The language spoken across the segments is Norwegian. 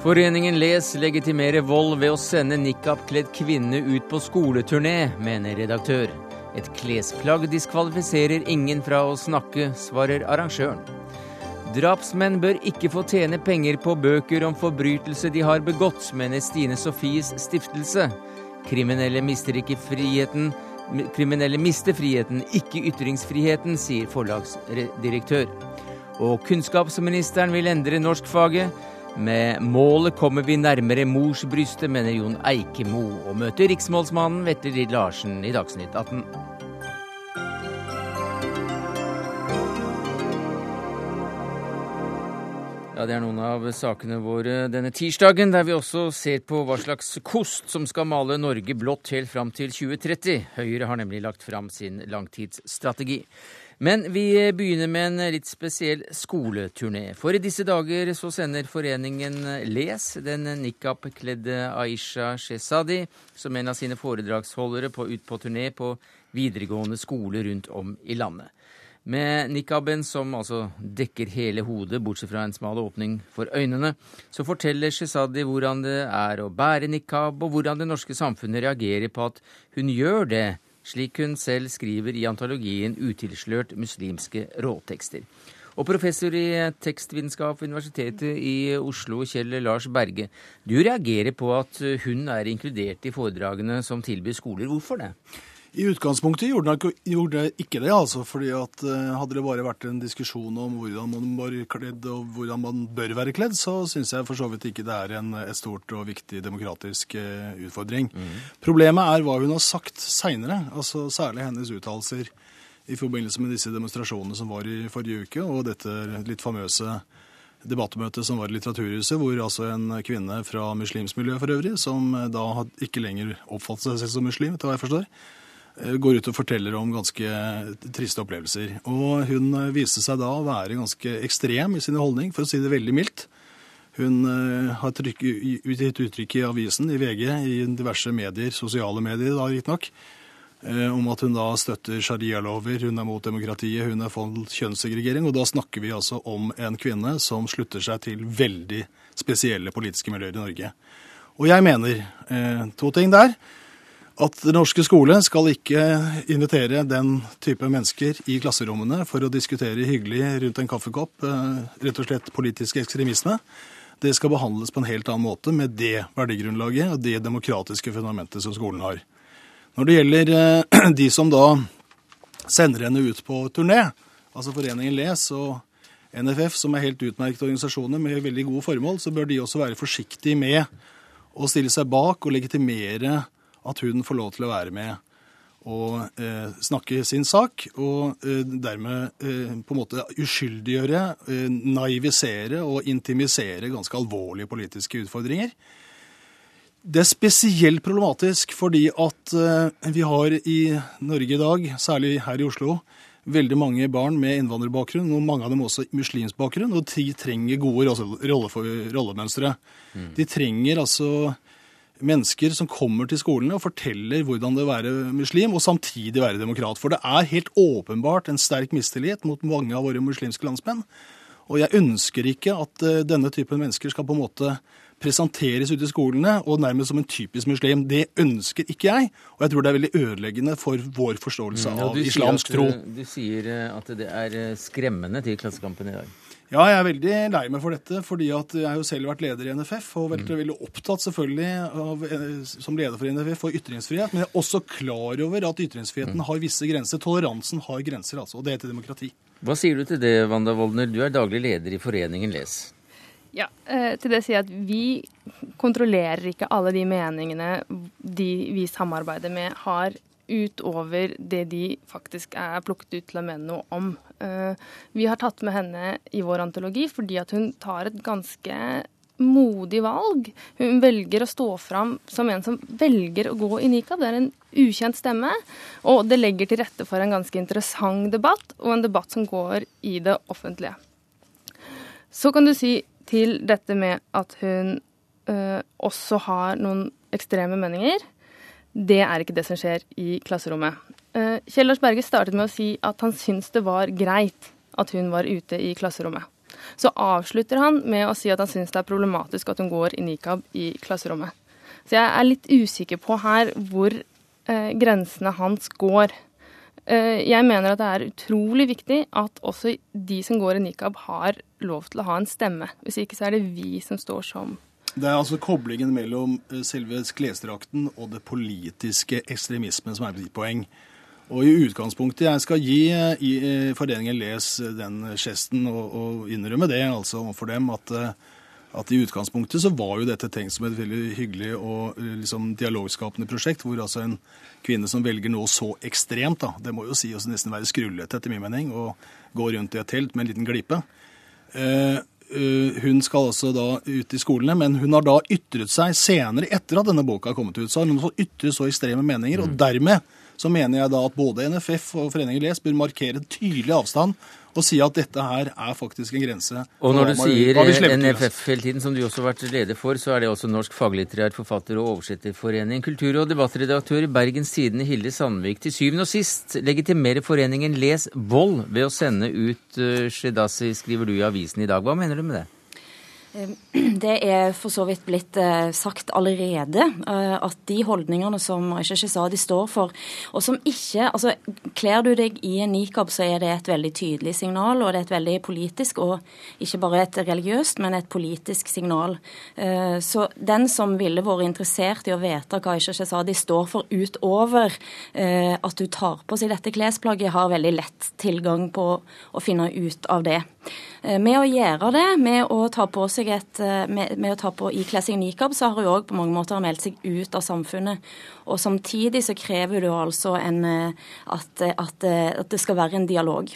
Foreningen Les legitimerer vold ved å sende nikab-kledd kvinne ut på skoleturné, mener redaktør. Et klesplagg diskvalifiserer ingen fra å snakke, svarer arrangøren. Drapsmenn bør ikke få tjene penger på bøker om forbrytelse de har begått, mener Stine Sofies stiftelse. Kriminelle mister ikke friheten. Kriminelle mister friheten, ikke ytringsfriheten, sier forlagsdirektør. Og kunnskapsministeren vil endre norskfaget. Med målet kommer vi nærmere morsbrystet, mener Jon Eikemo, og møter riksmålsmannen Vetle Ridd Larsen i Dagsnytt 18. Ja, Det er noen av sakene våre denne tirsdagen, der vi også ser på hva slags kost som skal male Norge blått helt fram til 2030. Høyre har nemlig lagt fram sin langtidsstrategi. Men vi begynner med en litt spesiell skoleturné. For i disse dager så sender foreningen Les den nikab-kledde Aisha Shesadi som en av sine foredragsholdere på, ut på turné på videregående skole rundt om i landet. Med nikaben, som altså dekker hele hodet, bortsett fra en smal åpning for øynene, så forteller Shezadi hvordan det er å bære nikab, og hvordan det norske samfunnet reagerer på at hun gjør det slik hun selv skriver i antologien Utilslørt muslimske råtekster. Og professor i tekstvitenskap ved Universitetet i Oslo, Kjell Lars Berge. Du reagerer på at hun er inkludert i foredragene som tilbyr skoler. Hvorfor det? I utgangspunktet gjorde det ikke det, altså. fordi at uh, Hadde det bare vært en diskusjon om hvordan man var kledd og hvordan man bør være kledd, så syns jeg for så vidt ikke det er en, et stort og viktig demokratisk uh, utfordring. Mm. Problemet er hva hun har sagt seinere, altså særlig hennes uttalelser i forbindelse med disse demonstrasjonene som var i forrige uke, og dette litt famøse debattmøtet som var i Litteraturhuset, hvor altså en kvinne fra muslimsmiljøet for øvrig, som da ikke lenger oppfattet seg selv som muslim, etter hva jeg forstår, Eh, går ut og forteller om ganske triste opplevelser. Og hun eh, viste seg da å være ganske ekstrem i sin holdning, for å si det veldig mildt. Hun eh, har gitt uttrykk i avisen, i VG, i diverse medier, sosiale medier da riktignok, om at hun da støtter sharialover, hun er mot demokratiet, hun er for kjønnssegregering. Og da snakker vi altså om en kvinne som slutter seg til veldig spesielle politiske miljøer i Norge. Og jeg mener to ting der at den norske skole skal ikke invitere den type mennesker i klasserommene for å diskutere hyggelig rundt en kaffekopp, eh, rett og slett politisk ekstremisme. Det skal behandles på en helt annen måte med det verdigrunnlaget og det demokratiske fundamentet som skolen har. Når det gjelder eh, de som da sender henne ut på turné, altså Foreningen Les og NFF, som er helt utmerkede organisasjoner med veldig gode formål, så bør de også være forsiktige med å stille seg bak og legitimere at hun får lov til å være med og eh, snakke sin sak, og eh, dermed eh, på en måte uskyldiggjøre, eh, naivisere og intimisere ganske alvorlige politiske utfordringer. Det er spesielt problematisk fordi at eh, vi har i Norge i dag, særlig her i Oslo, veldig mange barn med innvandrerbakgrunn, og mange av dem også muslimsk bakgrunn, og de trenger gode rollemønstre. Mm. De trenger altså mennesker som kommer til skolene og forteller hvordan det er å være muslim, og samtidig være demokrat. For det er helt åpenbart en sterk mistillit mot mange av våre muslimske landsmenn. Og jeg ønsker ikke at uh, denne typen mennesker skal på en måte presenteres ute i skolene og nærmest som en typisk muslim. Det ønsker ikke jeg, og jeg tror det er veldig ødeleggende for vår forståelse mm, av islamsk tro. Du sier eh, at det er eh, skremmende til Klassekampen i dag. Ja, jeg er veldig lei meg for dette, fordi at jeg har jo selv vært leder i NFF og vært mm. veldig opptatt selvfølgelig av, eh, som leder for NFF for ytringsfrihet. Men jeg er også klar over at ytringsfriheten mm. har visse grenser. Toleransen har grenser, altså. Og det heter demokrati. Hva sier du til det, Wanda Woldner? Du er daglig leder i foreningen Les. Ja, eh, til det sier jeg at vi kontrollerer ikke alle de meningene de vi samarbeider med, har utover det de faktisk er plukket ut til å mene noe om. Eh, vi har tatt med henne i vår antologi fordi at hun tar et ganske modig valg. Hun velger å stå fram som en som velger å gå i nikab. Det er en ukjent stemme, og det legger til rette for en ganske interessant debatt, og en debatt som går i det offentlige. Så kan du si til dette med at hun øh, også har noen ekstreme meninger. Det er ikke det som skjer i klasserommet. Eh, Kjell Lars Berge startet med å si at han syntes det var greit at hun var ute i klasserommet. Så avslutter han med å si at han syns det er problematisk at hun går i nikab i klasserommet. Så jeg er litt usikker på her hvor eh, grensene hans går. Eh, jeg mener at det er utrolig viktig at også de som går i nikab, har lov til å ha en stemme. Hvis ikke så er det vi som står som det er altså koblingen mellom eh, selve klesdrakten og det politiske ekstremismen som er mitt poeng. Og i utgangspunktet, Jeg skal gi eh, i eh, Foreningen Les den gesten og, og innrømme det altså overfor dem at, at, i utgangspunktet så var jo dette tenkt som et veldig hyggelig og liksom dialogskapende prosjekt, hvor altså en kvinne som velger noe så ekstremt, da, det må jo si oss nesten være skrullete etter min mening, å gå rundt i et telt med en liten glipe. Eh, hun skal altså da ut i skolene, men hun har da ytret seg senere, etter at denne boka har kommet ut. Så har hun ytret så ekstreme meninger, og mm. dermed så mener jeg da at både NFF og Foreningen Les bør markere tydelig avstand og si at dette her er faktisk en grense. Og når du sier NFF hele tiden, som du også har vært leder for, så er det også Norsk faglitterær forfatter- og oversetterforening. Kultur- og debattredaktør i Bergens Tidende Hilde Sandvik. Til syvende og sist legitimerer foreningen Les Vold ved å sende ut uh, Shedasi, skriver du i avisen i dag. Hva mener du med det? Ehm, det er for så vidt blitt eh, sagt allerede eh, at de holdningene som Aisha Shehzadi står for, og som ikke altså Kler du deg i en nikab, så er det et veldig tydelig signal, og det er et veldig politisk, og ikke bare et religiøst, men et politisk signal. Eh, så den som ville vært interessert i å vite hva Aisha Shehzadi står for utover at du tar på seg dette klesplagget, har veldig lett tilgang på å finne ut av det. Med å gjøre det, med å ta på seg seg et, eh, med, med å ta på ikle seg nikab, så har hun òg på mange måter meldt seg ut av samfunnet. Og samtidig så krever hun altså en, eh, at, at, eh, at, det skal være en dialog.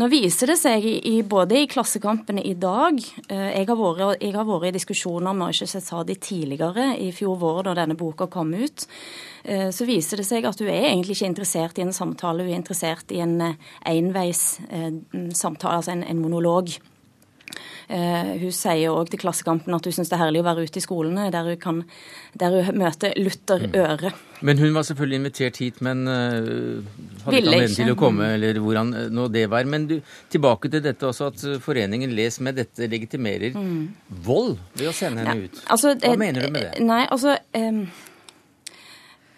Nå viser det seg i, både i Klassekampene i dag Jeg har vært, jeg har vært i diskusjoner med Aisha Sadi tidligere, i fjor vår da denne boka kom ut. Så viser det seg at hun er egentlig ikke interessert i en samtale, hun er interessert i en enveis samtale, altså en, en monolog. Eh, hun sier òg til Klassekampen at hun syns det er herlig å være ute i skolene, der hun, kan, der hun møter Luther mm. øre. Men hun var selvfølgelig invitert hit, men uh, hadde ikke anledning til å komme, mm. eller hvordan eh, nå det var. Men du, tilbake til dette også, at foreningen Les med dette legitimerer mm. vold ved å sende henne ja, ut. Altså, Hva eh, mener du med det? Nei, altså... Um,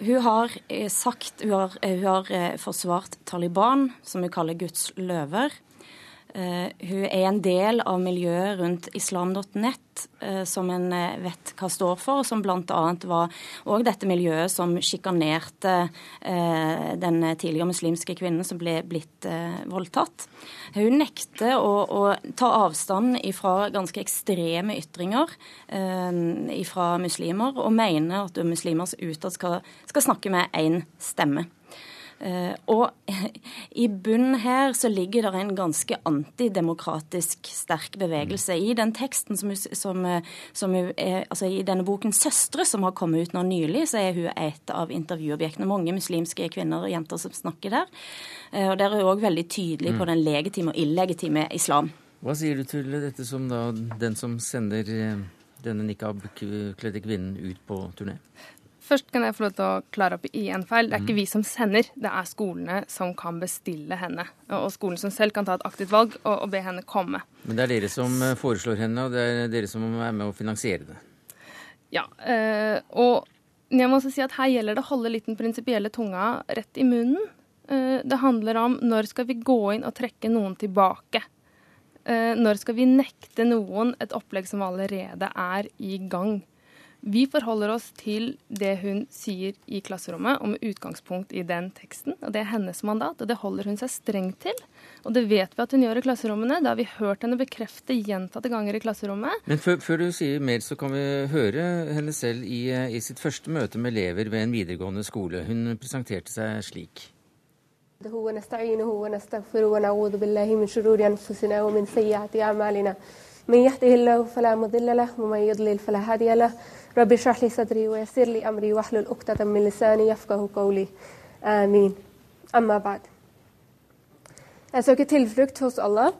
hun har sagt Hun har, hun har forsvart Taliban, som hun kaller Guds løver. Uh, hun er en del av miljøet rundt islam.net, uh, som en uh, vet hva står for, og som bl.a. var òg dette miljøet som sjikanerte den tidligere muslimske kvinnen som ble blitt voldtatt. Hun nekter å, å, ta avstand fra ganske ekstreme ytringer fra muslimer, og mener at muslimer utad skal, skal snakke med én stemme. Eh, og i bunnen her så ligger det en ganske antidemokratisk sterk bevegelse. I den teksten som, som, som er, altså i denne boken 'Søstre', som har kommet ut nå nylig, så er hun et av intervjuobjektene. Mange muslimske kvinner og jenter som snakker der. Eh, og der er hun òg veldig tydelig på mm. den legitime og illegitime islam. Hva sier du til dette som da den som sender eh, denne nikab-kledde kvinnen ut på turné? Først kan jeg få lov til å klare opp i en feil. Det er ikke mm. vi som sender, det er skolene som kan bestille henne. Og skolen som selv kan ta et aktivt valg og, og be henne komme. Men det er dere som eh, foreslår henne, og det er dere som er med å finansiere det? Ja. Øh, og jeg må også si at her gjelder det å holde litt den prinsipielle tunga rett i munnen. Uh, det handler om når skal vi gå inn og trekke noen tilbake? Når skal vi nekte noen et opplegg som allerede er i gang? Vi forholder oss til det hun sier i klasserommet, og med utgangspunkt i den teksten. og Det er hennes mandat, og det holder hun seg strengt til. Og det vet vi at hun gjør i klasserommene. Det har vi hørt henne bekrefte gjentatte ganger i klasserommet. Men før, før, du sier mer, så kan vi høre henne selv i, i sitt første møte med elever ved en videregående skole. Hun presenterte seg slik. ونستعينه ونستغفره ونعوذ بالله من شرور أنفسنا ومن سيئات أعمالنا من يهده الله فلا مضل له ومن يضلل فلا هادي له رب اشرح لي صدري ويسر لي أمري واحلل عقدة من لساني يفقه قولي آمين أما بعد Jeg søker tilflukt hos Allah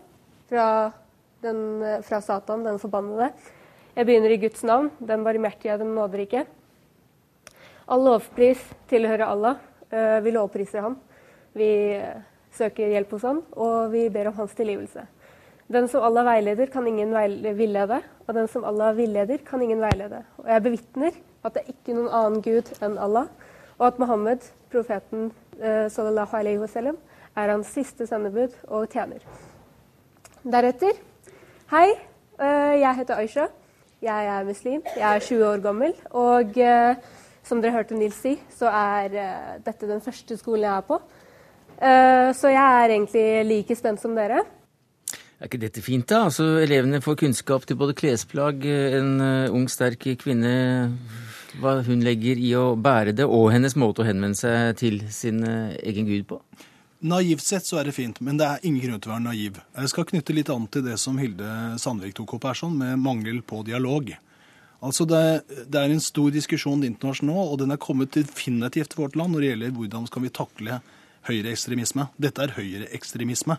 fra, den, fra Satan, den forbannede. Jeg begynner i Guds navn, den barmhjertige, den nåderike. All lovpris tilhører Allah. Eh, vi lovpriser ham. Vi søker hjelp hos ham, og vi ber om hans tilgivelse. Den som Allah veileder, kan ingen villede, og den som Allah villeder, kan ingen veilede. Og jeg bevitner at det er ikke noen annen gud enn Allah, og at Mohammed, profeten eh, sallallahu alaihi wasallam, er hans siste sendebud og tjener. Deretter Hei, eh, jeg heter Aisha. Jeg er muslim. Jeg er 20 år gammel. Og eh, som dere hørte Nils si, så er eh, dette den første skolen jeg er på. Eh, så jeg er egentlig like spent som dere. Er ikke dette fint, da? Altså, Elevene får kunnskap til både klesplagg, en uh, ung, sterk kvinne, hva hun legger i å bære det, og hennes måte å henvende seg til sin uh, egen gud på? Naivt sett så er det fint, men det er ingen grunn til å være naiv. Jeg skal knytte litt an til det som Hilde Sandvik tok opp her, sånn, med mangel på dialog. Altså det, det, er en stor diskusjon internasjonalt nå, og den er kommet definitivt til vårt land når det gjelder hvordan skal vi takle høyreekstremisme. Dette er høyreekstremisme.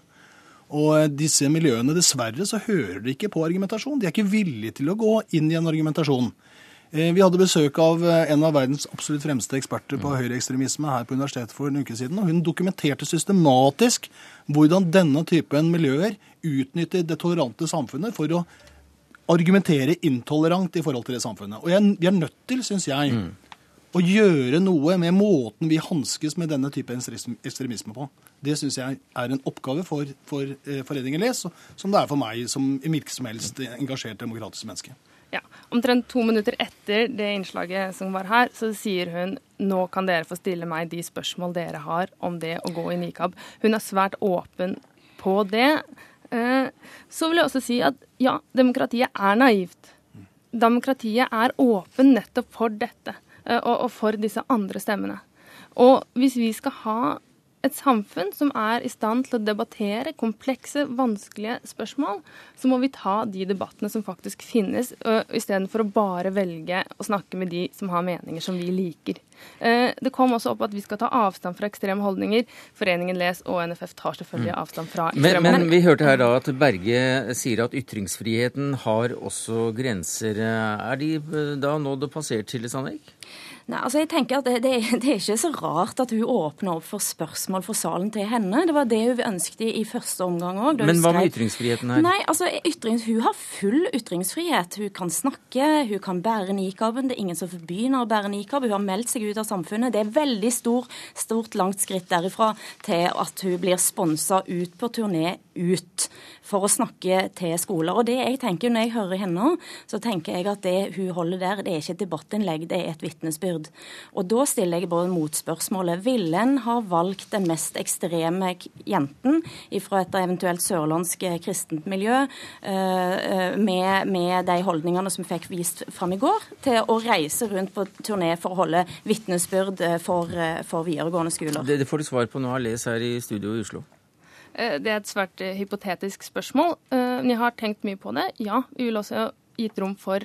Og eh, disse miljøene, dessverre, så hører de ikke på argumentasjon. De er ikke villige til å gå inn i en argumentasjon. Eh, vi hadde besøk av eh, en av verdens absolutt fremste eksperter på høyreekstremisme her på universitetet for en uke siden. og Hun dokumenterte systematisk hvordan denne typen miljøer utnytter det tolerante samfunnet for å argumentere intolerant i forhold til det samfunnet. Og jeg, vi er nødt til, syns jeg, mm å gjøre noe med måten vi hanskes med denne type ekstremisme på. Det syns jeg er en oppgave for, for eh, Foreningen Les, som det er for meg som hvilket som helst engasjert demokratisk menneske. Ja, Omtrent to minutter etter det innslaget som var her, så sier hun nå kan dere få stille meg de spørsmål dere har om det å gå i nikab. Hun er svært åpen på det. Eh, så vil jeg også si at ja, demokratiet er naivt. Demokratiet er åpen nettopp for dette. Eh, og, og for disse andre stemmene. Og hvis vi skal ha et samfunn som er i stand til å debattere komplekse, vanskelige spørsmål, så må vi ta de debattene som faktisk finnes, istedenfor å bare velge å snakke med de som har meninger som vi liker. Det kom også opp at vi skal ta avstand fra ekstreme holdninger. Foreningen Les og NFF tar selvfølgelig mm. avstand fra ekstreme. Men, men vi hørte her da at Berge sier at ytringsfriheten har også grenser. Er de da nådd og passert, Silje Sandvik? Nei, altså jeg tenker at det, det, det, er ikke så rart at hun åpner opp for spørsmål for salen til henne. Det var det hun ønsket i, i første omgang òg. Men hva med ytringsfriheten her? Nei, altså ytrings, Hun har full ytringsfrihet. Hun kan snakke, hun kan bære nikaben. Det er ingen som forbyr henne å bære nikab. Hun har meldt seg ut av samfunnet. Det er veldig stor, stort, langt skritt derifra til at hun blir sponsa ut på turné ut for å snakke til skoler. Og det jeg tenker Når jeg hører henne, så tenker jeg at det hun holder der, det er ikke et debattinnlegg, det er et vitnesbyrd. Og da stiller jeg bare motspørsmålet. Ville en ha valgt den mest ekstreme jenten fra et eventuelt sørlandsk kristent miljø, eh, med, med de holdningene som fikk vist fram i går, til å reise rundt på turné for å holde vitnesbyrd for, for videregående skoler? Det, det får du svar på nå, har lest her i studio i Oslo. Eh, det er et svært eh, hypotetisk spørsmål. Eh, men jeg har tenkt mye på det. Ja, vi vil også gitt rom for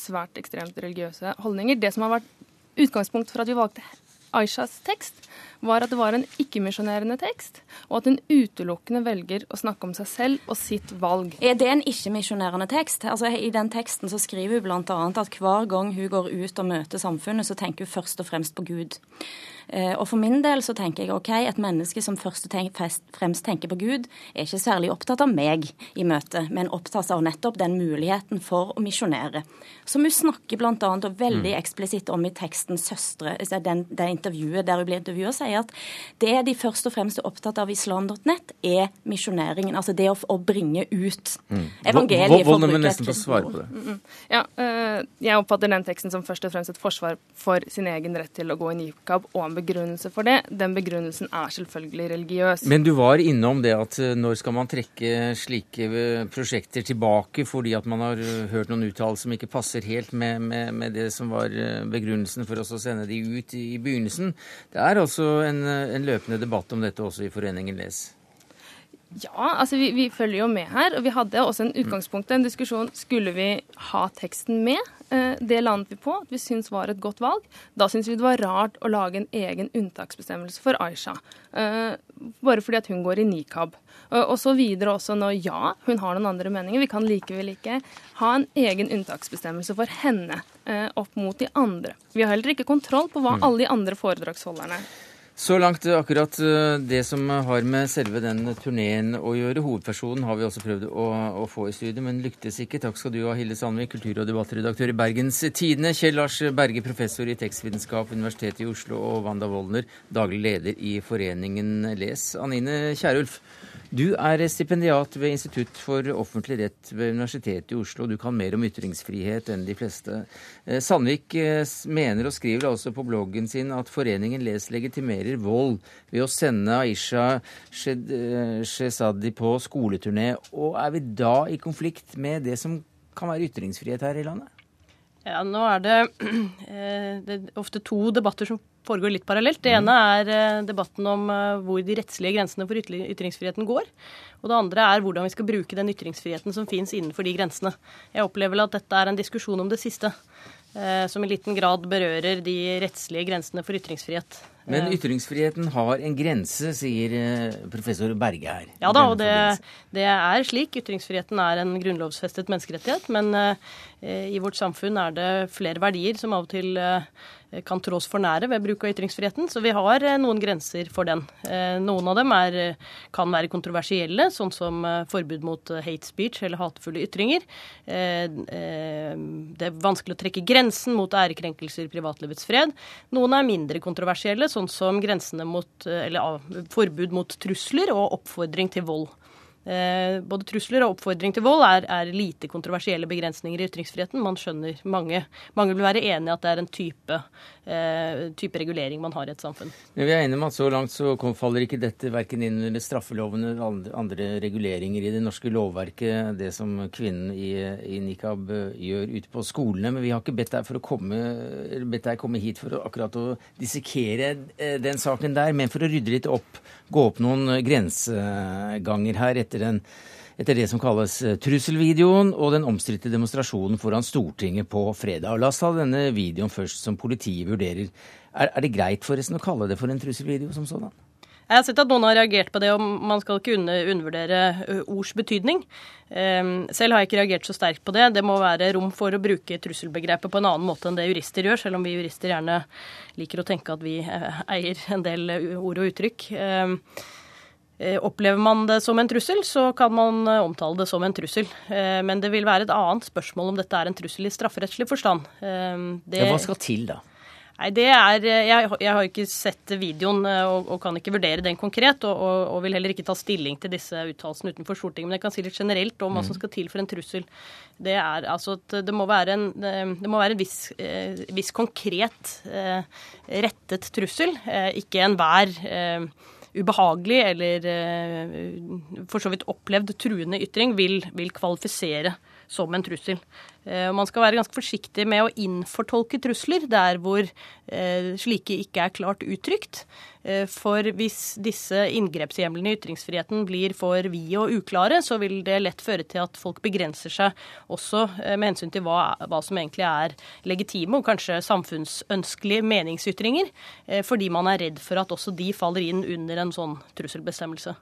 svært ekstremt religiøse holdninger. Det som har vært utgangspunkt for at vi valgte Aishas tekst, var at det var en ikke-misjonerende tekst, og at hun utelukkende velger å snakke om seg selv og sitt valg. Er det en ikke-misjonerende tekst? Altså, I den teksten så skriver hun bl.a. at hver gang hun går ut og møter samfunnet, så tenker hun først og fremst på Gud. Eh, og for min del så tenker jeg OK, et menneske som først og fremst tenker på Gud, er ikke særlig opptatt av meg i møte, men opptatt av nettopp den muligheten for å misjonere. Som hun snakker bl.a. og veldig mm. eksplisitt om i teksten 'Søstre', altså den, det intervjuet der hun blir intervjuet, sier at det de først og fremst er opptatt av islam.nett, er misjoneringen. Altså det å, å bringe ut mm. evangeliet. Vold er nesten få å svare på det. Mm. Ja, øh, jeg oppfatter den teksten som først og fremst et forsvar for sin egen rett til å gå i nikab og en begrunnelse for det. Den begrunnelsen er selvfølgelig religiøs. Men du var innom det at eh, når skal man trekke slike eh, prosjekter tilbake fordi at man har eh, hørt noen uttalelser som ikke passer helt med, med, med, det som var begrunnelsen for oss å sende de ut i begynnelsen. Det er altså en, en løpende debatt om dette også i Foreningen Les. Ja, altså vi, vi, følger jo med her. Og vi hadde også en utgangspunkt, en diskusjon. Skulle vi ha teksten med? Eh, det landet vi på at vi syntes var et godt valg. Da syntes vi det var rart å lage en egen unntaksbestemmelse for Aisha. Eh, bare fordi at hun går i nikab. Og så videre også når ja, hun har noen andre meninger. Vi kan likevel ikke ha en egen unntaksbestemmelse for henne eh, opp mot de andre. Vi har heller ikke kontroll på hva mm. alle de andre foredragsholderne Så langt akkurat eh, det som har med selve den turneen å gjøre. Hovedpersonen har vi også prøvd å, å få i studio, men lyktes ikke. Takk skal du ha, Hilde Sandvik, kultur- og debattredaktør i Bergens Tidende. Kjell Lars Berge, professor i tekstvitenskap, Universitetet i Oslo, og Wanda Woldner, daglig leder i Foreningen Les. Anine Kierulf, du er stipendiat ved Institutt for offentlig rett ved Universitetet i Oslo. Du kan mer om ytringsfrihet enn de fleste. Eh, Sandvik eh, mener og skriver altså på bloggen sin at foreningen Les legitimerer vold ved å sende Aisha eh, Shezadi på skoleturné. Og er vi da i konflikt med det som kan være ytringsfrihet her i landet? Ja, nå er det, det er ofte to debatter som foregår litt parallelt. Det ene er eh, debatten om eh, hvor de rettslige grensene for ytringsfriheten går. Og det andre er hvordan vi skal bruke den ytringsfriheten som finnes innenfor de grensene. Jeg opplever at dette er en diskusjon om det siste. Eh, som i liten grad berører de rettslige grensene for ytringsfrihet. Men ytringsfriheten har en grense, sier professor Berge her. Ja da, og det, det, er slik. Ytringsfriheten er en grunnlovsfestet menneskerettighet. Men i vårt samfunn er det flere verdier som av og til kan trås for nære ved bruk av ytringsfriheten. Så vi har eh, noen grenser for den. Eh, noen av dem er, kan være kontroversielle, sånn som forbud mot hate speech eller hatefulle ytringer. Det er vanskelig å trekke grensen mot ærekrenkelser i privatlivets fred. Noen er mindre kontroversielle, sånn som grensene mot, eller, forbud mot trusler og oppfordring til vold. Eh, både trusler og oppfordring til vold er, er, lite kontroversielle begrensninger i ytringsfriheten. Man skjønner, Mange, mange vil være enig i at det er en type, eh, type, regulering man har i et samfunn. Men vi er enige om at så langt så faller ikke dette verken inn under straffeloven eller andre reguleringer i det norske lovverket, det som kvinnen i, i nikab eh, gjør ute på skolene. Men vi har ikke bedt deg, for å komme, bedt deg komme hit for å, akkurat å dissekere eh, den saken der, men for å rydde litt opp, gå opp noen grenseganger her etter, den, etter det som kalles eh, trusselvideoen og den omstridte demonstrasjonen foran Stortinget på fredag. La oss ta denne videoen først, som politiet vurderer. Er, er det greit forresten å kalle det for en trusselvideo som sådan? Jeg har sett at noen har reagert på det, og man skal ikke undervurdere ords betydning. Ehm, selv har jeg ikke reagert så sterkt på det. Det må være rom for å bruke trusselbegrepet på en annen måte enn det jurister gjør, selv om vi jurister gjerne liker å tenke at vi eier en del ord og uttrykk. Eh, opplever man det som en trussel, så kan man eh, omtale det som en trussel. Eh, men det vil være et annet spørsmål om dette er en trussel i strafferettslig forstand. Det, hva skal til, da? Nei, det er, jeg, jeg har ikke sett videoen og, og, kan ikke vurdere den konkret. Og, og, og vil heller ikke ta stilling til disse uttalelsene utenfor Stortinget. Men jeg kan si litt generelt om hva som mm. skal til for en trussel. Det er altså at det må være en, det må være en viss, viss konkret rettet trussel. Ikke enhver ubehagelig eller eh, for så vidt opplevd truende ytring vil, vil kvalifisere som en trussel. Eh, man skal være ganske forsiktig med å innfortolke trusler der hvor eh, slike ikke er klart uttrykt. Eh, for hvis disse inngrepshjemlene i ytringsfriheten blir for vide og uklare, så vil det lett føre til at folk begrenser seg også med hensyn til hva, hva som egentlig er legitime og kanskje samfunnsønskelige meningsytringer, fordi man er redd for at også de faller inn under en sånn trusselbestemmelse.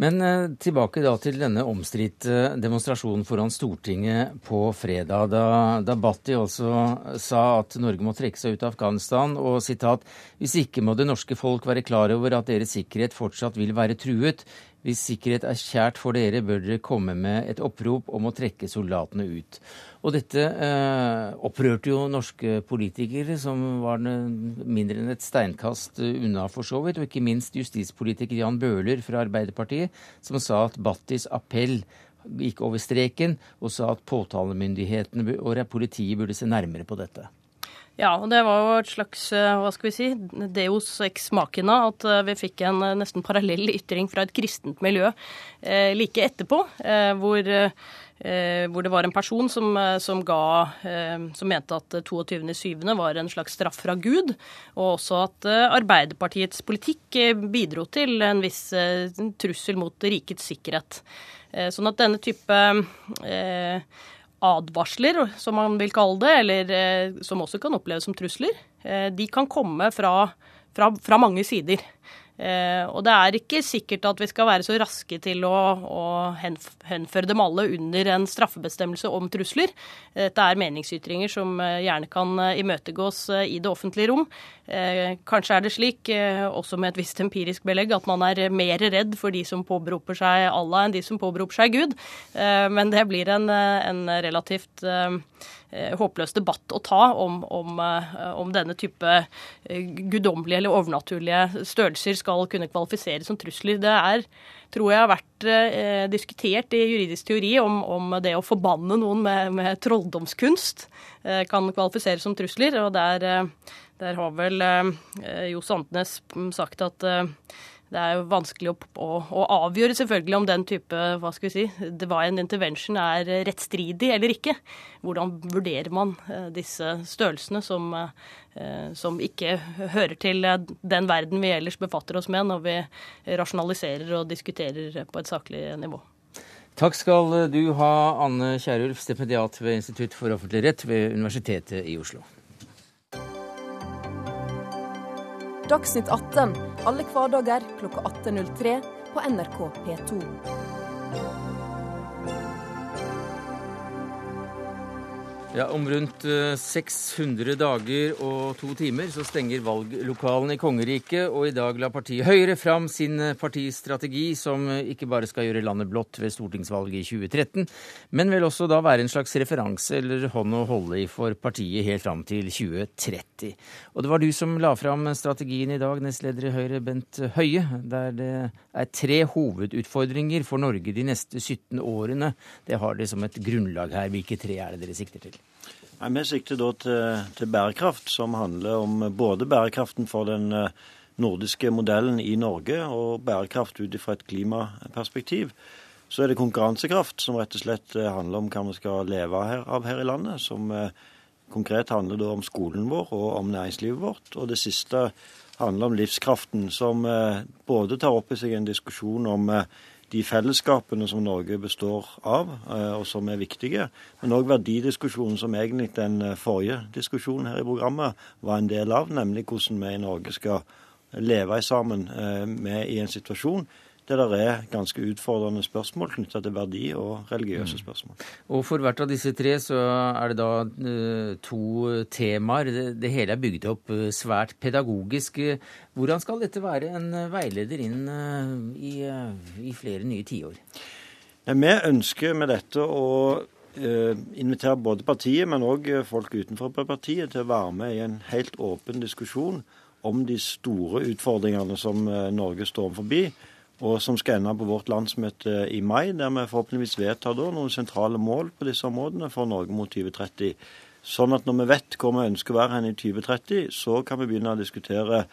Men tilbake da til denne omstridte demonstrasjonen foran Stortinget på fredag da, da Bhatti også sa at Norge må trekke seg ut av Afghanistan, og sitat Hvis ikke må det norske folk være klar over at deres sikkerhet fortsatt vil være truet. Hvis sikkerhet er kjært for dere, bør dere komme med et opprop om å trekke soldatene ut. Og dette eh, opprørte jo norske politikere, som var mindre enn et steinkast unna for så vidt, og ikke minst justispolitiker Jan Bøhler fra Arbeiderpartiet, som sa at Battis appell gikk over streken og sa at påtalemyndighetene og politiet burde se nærmere på dette. Ja, og det var jo et slags eh, hva skal vi si, deus ex machina at eh, vi fikk en eh, nesten parallell ytring fra et kristent miljø eh, like etterpå, eh, hvor, eh, hvor, det var en person som, som, ga, som mente at 22.7. var en slags straff fra Gud, og også at Arbeiderpartiets politikk bidro til en viss trussel mot rikets sikkerhet. Eh, sånn at denne type eh, advarsler, som man vil kalle det, eller eh, som også kan oppleves som trusler, de kan komme fra, fra, fra mange sider. Eh, og det er ikke sikkert at vi skal være så raske til å, å henføre dem alle under en straffebestemmelse om trusler. Dette er meningsytringer som eh, gjerne kan eh, imøtegås i det offentlige rom. Kanskje er det slik, også med et visst empirisk belegg, at man er mer redd for de som påberoper seg Allah enn de som påberoper seg Gud. Men det blir en, en relativt Eh, håpløs debatt å ta om, om, eh, om denne type eh, guddommelige eller overnaturlige størrelser skal kunne kvalifisere som trusler. Det er, tror jeg har vært eh, diskutert i juridisk teori om, om, det å forbanne noen med, med trolldomskunst eh, kan kvalifisere som trusler. og der, der har vel eh, Jo Sandnes sagt at det er jo vanskelig å, å, å, avgjøre selvfølgelig om den type hva skal vi si, divine intervention er rettstridig eller ikke. Hvordan vurderer man eh, disse størrelsene som, eh, som ikke hører til den verden vi ellers befatter oss med når vi rasjonaliserer og diskuterer på et saklig nivå. Takk skal du ha, Anne Kierulf, stipendiat ved Institutt for offentlig rett ved Universitetet i Oslo. Dagsnytt 18 alle hverdager klokka 18.03 på NRK P2. Ja, Om rundt 600 eh, dager og to timer så stenger valglokalene i kongeriket, og i dag la partiet Høyre fram sin eh, partistrategi, som eh, ikke bare skal gjøre landet blått ved stortingsvalget i 2013, men vil også da være en slags referanse eller hånd å holde i for partiet helt fram til 2030. Og det var du som la fram strategien i dag, nestleder i Høyre Bent Høie, der det er tre hovedutfordringer for Norge de neste 17 årene. Det har de som et grunnlag her. Hvilke tre er det dere sikter til? Vi sikter da til, til, bærekraft, som handler om både bærekraften for den eh, nordiske modellen i Norge og bærekraft ut fra et klimaperspektiv. Så er det konkurransekraft, som rett og slett eh, handler om hva vi skal leve av her i landet. Som eh, konkret handler da om skolen vår og om næringslivet vårt. Og det siste handler om livskraften, som både tar opp i seg en diskusjon om de fellesskapene som Norge består av, eh, og som er viktige. Men òg verdidiskusjonen som egentlig den eh, forrige diskusjonen her i programmet var en del av, nemlig hvordan vi i Norge skal leve sammen eh, med i en situasjon der det er ganske utfordrende spørsmål knytta til verdi og religiøse mm. spørsmål. Og For hvert av disse tre så er det da uh, to temaer. Det, hele er bygd opp uh, svært pedagogisk. Hvordan skal dette være en veileder inn i, i, flere nye tiår? Vi ønsker med dette å invitere både partiet, men òg folk utenfor partiet til å være med i en helt åpen diskusjon om de store utfordringene som Norge står forbi og som skal ende på vårt landsmøte i mai, der vi forhåpentligvis vedtar da noen sentrale mål på disse områdene for Norge mot 2030. Sånn at når vi vet hvor vi ønsker å være hen i 2030, så kan vi begynne å diskutere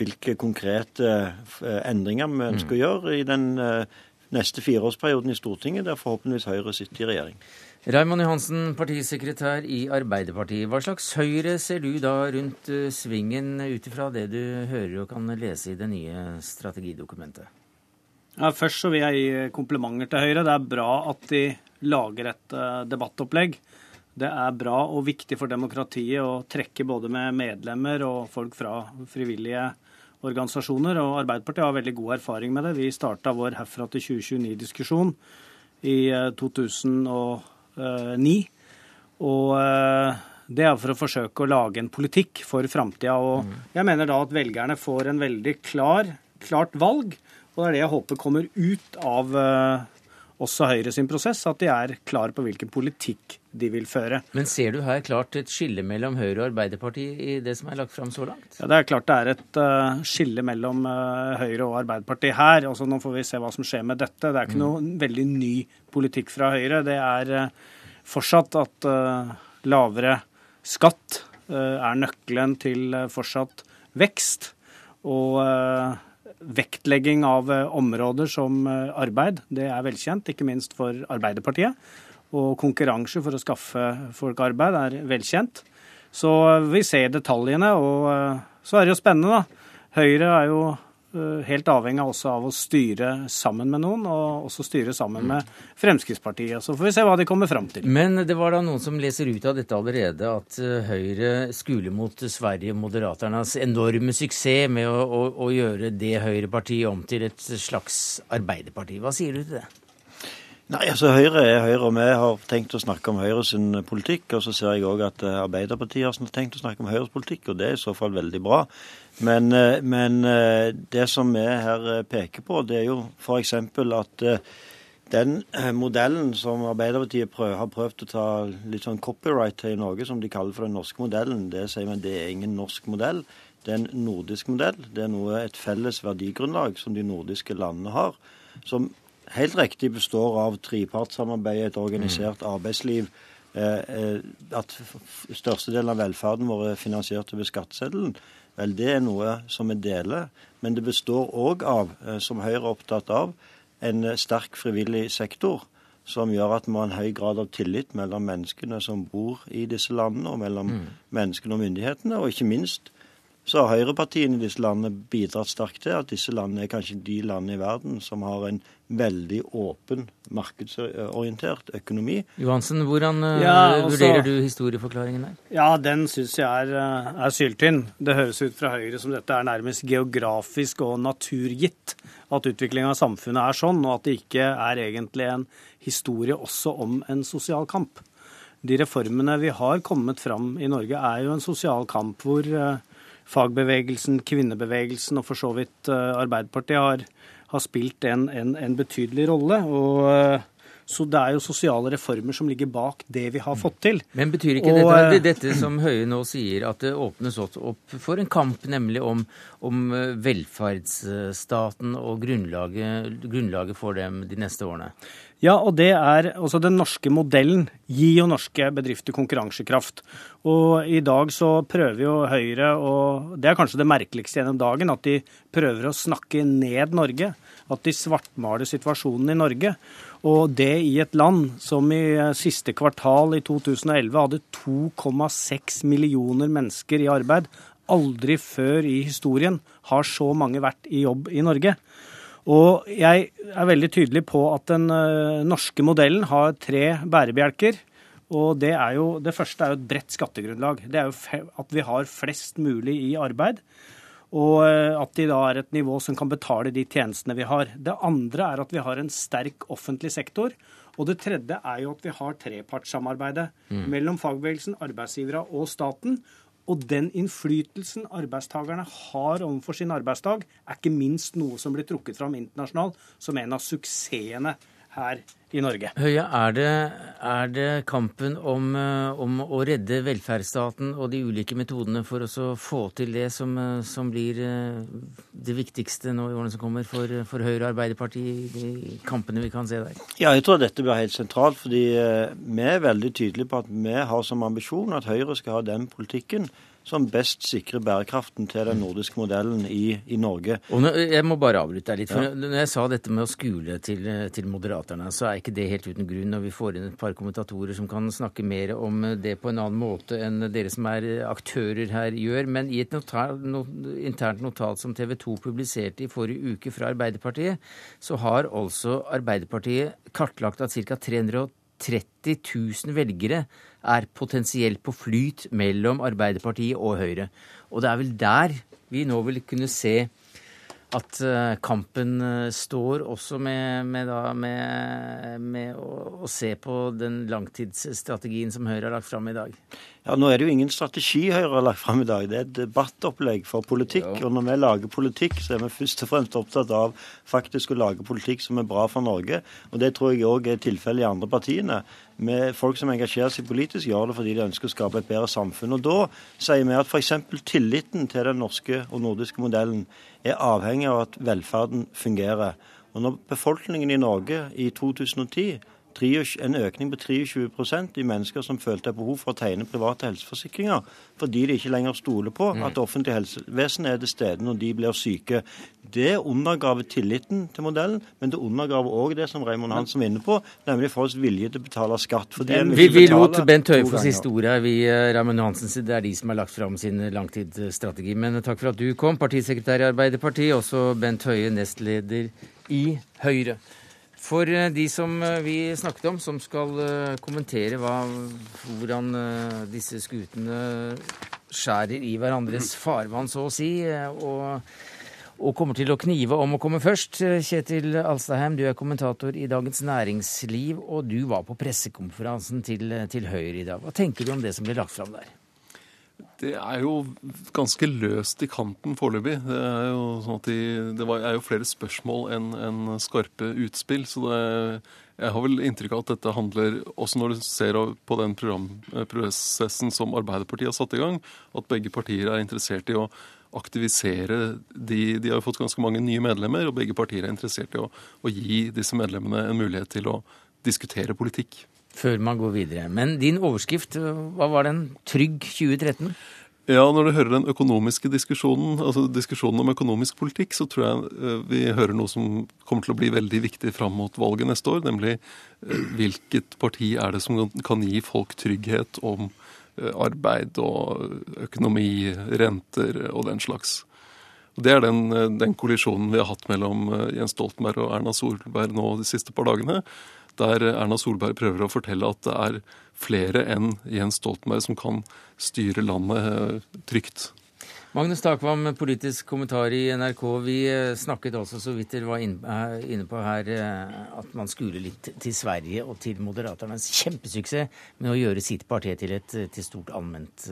hvilke konkrete eh, endringer vi ønsker å mm. gjøre i den eh, neste fireårsperioden i Stortinget, der forhåpentligvis Høyre sitter i regjering. Raymond Johansen, partisekretær i Arbeiderpartiet. Hva slags Høyre ser du da rundt eh, svingen, ut ifra det du hører og kan lese i det nye strategidokumentet? Ja, først så vil jeg gi komplimenter til Høyre. Det er bra at de lager et uh, debattopplegg. Det er bra og viktig for demokratiet å trekke både med medlemmer og folk fra frivillige organisasjoner. Og Arbeiderpartiet har veldig god erfaring med det. Vi starta vår herfra til 2029-diskusjon i uh, eh, 2009. Og uh, det er for å forsøke å lage en politikk for framtida. Og mm. jeg mener da at velgerne får en veldig klar, klart valg og det er det jeg håper kommer ut av uh, også Høyre sin prosess, at de er klare på hvilken politikk de vil føre. Men ser du her klart et skille mellom Høyre og Arbeiderpartiet i det som er lagt fram så langt? Ja, Det er klart det er et uh, skille mellom uh, Høyre og Arbeiderpartiet her. Altså, nå får vi se hva som skjer med dette. Det er ikke mm. noe veldig ny politikk fra Høyre. Det er fortsatt at lavere skatt er nøkkelen til fortsatt vekst. Og vektlegging av eh, områder som eh, arbeid, det er velkjent, ikke minst for Arbeiderpartiet. Og konkurranse for å skaffe folk arbeid er velkjent. Så vi ser detaljene, og eh, så er det jo spennende, da. Høyre er jo helt avhengig også av å styre sammen med noen, og også styre sammen med Fremskrittspartiet. Så får vi se hva de kommer fram til. Men det var da noen som leser ut av dette allerede at eh, Høyre skuler mot Sverige Moderaternas enorme suksess med å, å, å gjøre det Høyrepartiet om til et slags arbeiderparti. Hva sier du til det? Nei, altså Høyre er Høyre, og vi har tenkt å snakke om Høyres politikk. Og så ser jeg òg at eh, Arbeiderpartiet har tenkt å snakke om Høyres politikk, og det er i så fall veldig bra. Men, eh, men eh, det som vi her peker på, det er jo f.eks. at den modellen som Arbeiderpartiet prøv, har prøvd å ta litt sånn copyright til i Norge, som de kaller for den norske modellen, det sier man det er ingen norsk modell. Det er en nordisk modell. Det er noe, et felles verdigrunnlag som de nordiske landene har. Som helt riktig består av trepartssamarbeid, et organisert mm. arbeidsliv. Eh, eh, at størstedelen av velferden vår er finansiert over skatteseddelen. Vel, det er noe som vi deler. Men det består òg av, eh, som Høyre er opptatt av, en sterk frivillig sektor. Som gjør at vi har en høy grad av tillit mellom menneskene som bor i disse landene, og mellom mm. menneskene og myndighetene. Og ikke minst så har høyrepartiene i disse landene bidratt sterkt til at disse landene er kanskje de landene i verden som har en veldig åpen, markedsorientert økonomi. Johansen, hvordan eh, ja, også, vurderer du historieforklaringen der? Ja, den syns jeg er, eh, er syltynn. Det høres ut fra Høyre som dette er nærmest geografisk og naturgitt at utviklinga av samfunnet er sånn, og at det ikke er egentlig en historie også om en sosial kamp. De reformene vi har kommet fram i Norge, er jo en sosial kamp hvor uh, fagbevegelsen, kvinnebevegelsen og for så vidt uh, Arbeiderpartiet har, har spilt en, en, en, betydelig rolle. og uh, så det er jo sosiale reformer som ligger bak det vi har fått til. Men betyr ikke og, dette, eh, dette, som Høie nå sier, at det åpnes opp for en kamp nemlig om, om velferdsstaten og grunnlaget, grunnlaget for dem de neste årene? Ja, og det er altså den norske modellen gir jo norske bedrifter konkurransekraft. Og i dag så prøver jo Høyre, og det er kanskje det merkeligste gjennom dagen, at de prøver å snakke ned Norge. At de svartmaler situasjonen i Norge. Og det i et land som i siste kvartal i 2011 hadde 2,6 millioner mennesker i arbeid. Aldri før i historien har så mange vært i jobb i Norge. Og jeg er veldig tydelig på at den uh, norske modellen har tre bærebjelker. Og det, er jo, det første er jo et bredt skattegrunnlag. Det er jo at vi har flest mulig i arbeid. Og uh, at de da er et nivå som kan betale de tjenestene vi har. Det andre er at vi har en sterk offentlig sektor. Og det tredje er jo at vi har trepartssamarbeidet mm. mellom fagbevegelsen, arbeidsgivere og staten. Og den innflytelsen arbeidstakerne har overfor sin arbeidsdag, er ikke minst noe som blir trukket fram internasjonalt som en av suksessene her i Norge. Høie, er det, er det kampen om, eh, om, å redde velferdsstaten og de ulike metodene for å få til det som, eh, som, blir eh, det viktigste nå i årene som kommer for, for Høyre og Arbeiderpartiet i de kampene vi kan se der? Ja, jeg tror dette blir helt sentralt. fordi vi er veldig tydelige på at vi har som ambisjon at Høyre skal ha den politikken som best sikrer bærekraften til den nordiske modellen i, i Norge. Og nå, jeg må bare avbryte deg litt. for ja. Når jeg sa dette med å skule til, til Moderaterne, så er ikke det helt uten grunn. Når vi får inn et par kommentatorer som kan snakke mer om det på en annen måte enn dere som er aktører her, gjør. Men i et notat, no, internt notat som TV 2 publiserte i forrige uke fra Arbeiderpartiet, så har altså Arbeiderpartiet kartlagt at ca. 330 000 velgere er potensielt på flyt mellom Arbeiderpartiet og Høyre. Og det er vel der vi nå vil kunne se at eh, kampen eh, står også med, med, da, med, med å, å, se på den langtidsstrategien som Høyre har lagt fram i dag? Ja, Nå er det jo ingen strategi Høyre har lagt fram i dag. Det er et debattopplegg for politikk. Ja. Og når vi lager politikk, så er vi først og fremst opptatt av faktisk å lage politikk som er bra for Norge. Og det tror jeg òg er tilfellet i andre partiene. Med folk som engasjerer seg politisk, gjør det fordi de ønsker å skape et bedre samfunn. Og da sier vi at f.eks. tilliten til den norske og nordiske modellen er avhengig av at velferden fungerer. Og når befolkningen i Norge i 2010 en økning på 23% i mennesker som følte et behov for å tegne private helseforsikringer, fordi de ikke lenger stoler på at det offentlige helsevesenet er til stede når de blir syke. Det undergraver tilliten til modellen, men det undergraver òg det som Raymond Hansen var inne på, nemlig folks vilje til å betale skatt. vi vi lot Bent Høie få siste ordet. Vi, eh, Raymond Hansen, det er de som har lagt fram sin langtidsstrategi. Men takk for at du kom, partisekretær i Arbeiderpartiet, også Bent Høie, nestleder i Høyre. For eh, de som eh, vi snakket om, som skal eh, kommentere hva, hvordan disse skutene skjærer i hverandres farvann, så å si, og, og, kommer til å knive om å komme først. Kjetil Alstaheim, du er kommentator i Dagens Næringsliv, og du var på pressekonferansen til, til Høyre i dag. Hva tenker du om det som ble lagt fram der? Det er jo ganske løst i kanten foreløpig. Det, er jo sånn de, det er jo flere spørsmål enn en skarpe utspill. Så det, jeg har vel inntrykk av at dette handler, også når du ser på den programprosessen som Arbeiderpartiet har satt i gang, at begge partier er interessert i å aktivisere de De har jo fått ganske mange nye medlemmer, og begge partier er interessert i å, å gi disse medlemmene en mulighet til å diskutere politikk før man går videre. Men din overskrift, hva var den? Trygg 2013? Ja, når du hører den økonomiske diskusjonen, altså diskusjonen om økonomisk politikk, så tror jeg eh, vi hører noe som kommer til å bli veldig viktig fram mot valget neste år, nemlig eh, hvilket parti er det som kan gi folk trygghet om eh, arbeid og økonomi, renter og den slags. Det er den, den kollisjonen vi har hatt mellom Jens Stoltenberg og Erna Solberg nå de siste par dagene der Erna Solberg prøver å fortelle at det er flere enn Jens Stoltenberg som kan styre landet eh, trygt. Magnus Takvam, politisk kommentar i NRK. Vi eh, snakket også så vidt dere var inne på her, eh, at man skuler litt til Sverige og til Moderaternes kjempesuksess med å gjøre sitt parti til et til stort allment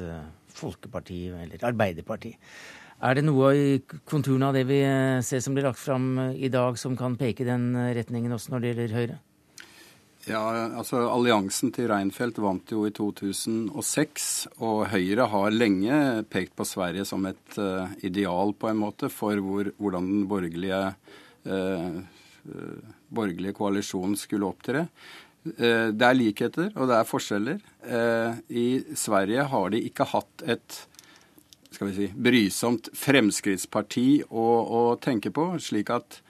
folkeparti, eller arbeiderparti. Er det noe i konturene av det vi ser som blir lagt fram i dag, som kan peke den retningen også når det gjelder Høyre? Ja, altså Alliansen til Reinfeldt vant jo i 2006, og Høyre har lenge pekt på Sverige som et uh, ideal på en måte for hvor, hvordan den borgerlige, uh, borgerlige koalisjonen skulle opptre. Uh, det er likheter, og det er forskjeller. I Sverige har de ikke hatt et skal vi si, brysomt fremskrittsparti å, å tenke på, slik at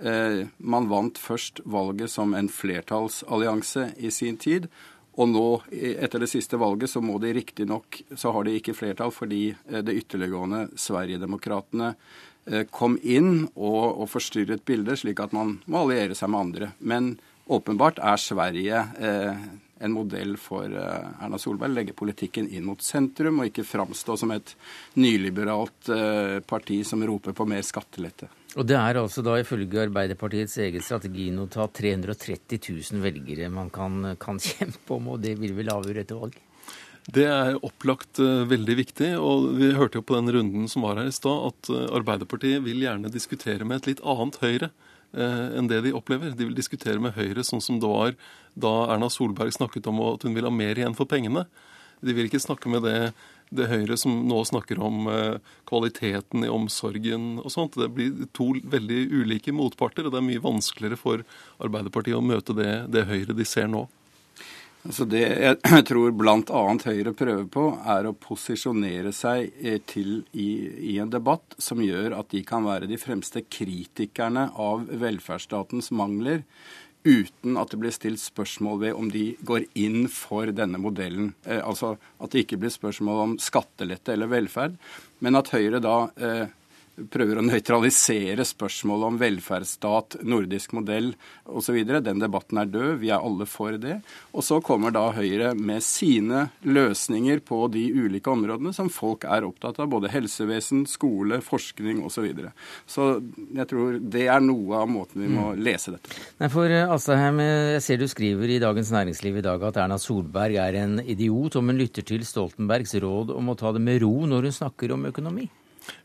man vant først valget som en flertallsallianse i sin tid. Og nå, etter det siste valget, så må de riktignok Så har de ikke flertall fordi eh, det ytterliggående Sverigedemokraterna eh, kom inn og, og forstyrret bildet, slik at man må alliere seg med andre. Men åpenbart er Sverige eh, en modell for Erna Solberg. Legge politikken inn mot sentrum, og ikke framstå som et nyliberalt parti som roper på mer skattelette. Og det er altså da ifølge Arbeiderpartiets eget strateginotat 330 000 velgere man kan, kan kjempe om, og det vil vel avgjøre etter valg? Det er opplagt uh, veldig viktig. og Vi hørte jo på den runden som var her i stad, at uh, Arbeiderpartiet vil gjerne diskutere med et litt annet Høyre uh, enn det de opplever. De vil diskutere med Høyre sånn som det var da Erna Solberg snakket om at hun vil ha mer igjen for pengene. De vil ikke snakke med det det Høyre som nå snakker om eh, kvaliteten i omsorgen og sånt. Det blir to veldig ulike motparter, og det er mye vanskeligere for Arbeiderpartiet å møte det, det Høyre de ser nå. Altså det jeg tror bl.a. Høyre prøver på, er å posisjonere seg eh, til i, i, en debatt som gjør at de kan være de fremste kritikerne av velferdsstatens mangler, uten at det blir stilt spørsmål ved om de går inn for denne modellen. Eh, altså at det ikke blir spørsmål om skattelette eller velferd, men at Høyre da eh, prøver å nøytralisere spørsmålet om velferdsstat, nordisk modell osv. Den debatten er død. Vi er alle for det. Og så kommer da Høyre med sine løsninger på de ulike områdene som folk er opptatt av. Både helsevesen, skole, forskning osv. Så, videre. så jeg tror det er noe av måten vi må mm. lese dette på. Nei, for Astaheim, Asheim, eh, jeg ser du skriver i Dagens Næringsliv i dag at Erna Solberg er en idiot om hun lytter til Stoltenbergs råd om å ta det med ro når hun snakker om økonomi.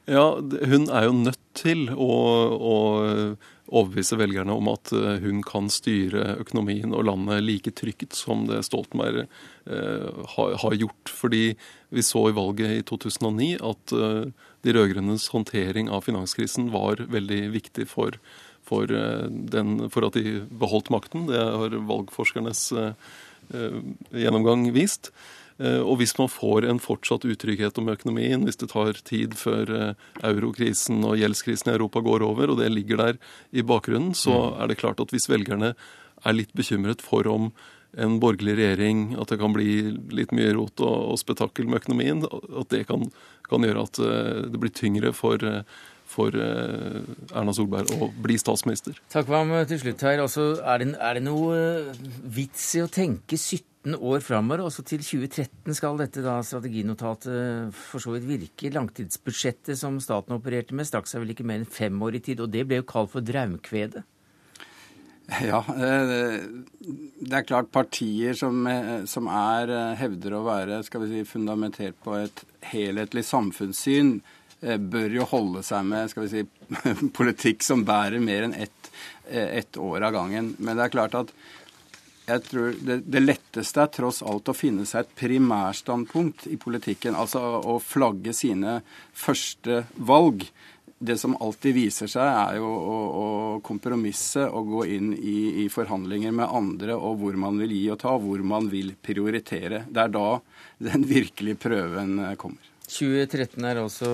Ja, hun er jo nødt til å, å, overbevise velgerne om at eh, hun kan styre økonomien og landet like trygt som det Stoltenberg eh, har, har, gjort. Fordi vi så i valget i 2009 at eh, de rød-grønnes håndtering av finanskrisen var veldig viktig for, for, den, for at de beholdt makten. Det har valgforskernes gjennomgang vist. Eh, og hvis man får en fortsatt utrygghet om økonomien, hvis det tar tid før eh, eurokrisen og gjeldskrisen i Europa går over, og det ligger der i bakgrunnen, så mm. er det klart at hvis velgerne er litt bekymret for om en borgerlig regjering, at det kan bli litt mye rot og, og spetakkel med økonomien, at det kan, kan gjøre at eh, det blir tyngre for, for Erna Solberg å bli statsminister. Takk for ham til slutt her. Altså, er, det, er det noe vits i å tenke 17 år framover. Også til 2013 skal dette da strateginotatet for så vidt virke. Langtidsbudsjettet som staten opererte med, stakk seg vel ikke mer enn fem år i tid. Og det ble jo kalt for draumkvedet. Ja, eh, det er klart partier som, eh, som er, eh, hevder å være skal vi si, fundamentert på et helhetlig samfunnssyn, bør jo holde seg med skal vi si, politikk som bærer mer enn ett, ett år av gangen. Men det er klart at jeg tror det, det, letteste er tross alt å finne seg et primærstandpunkt i politikken. Altså å flagge sine første valg. Det som alltid viser seg, er jo å, å kompromisse og gå inn i, i, forhandlinger med andre og hvor man vil gi og ta, hvor man vil prioritere. Det er da den virkelige prøven kommer. 2013 er altså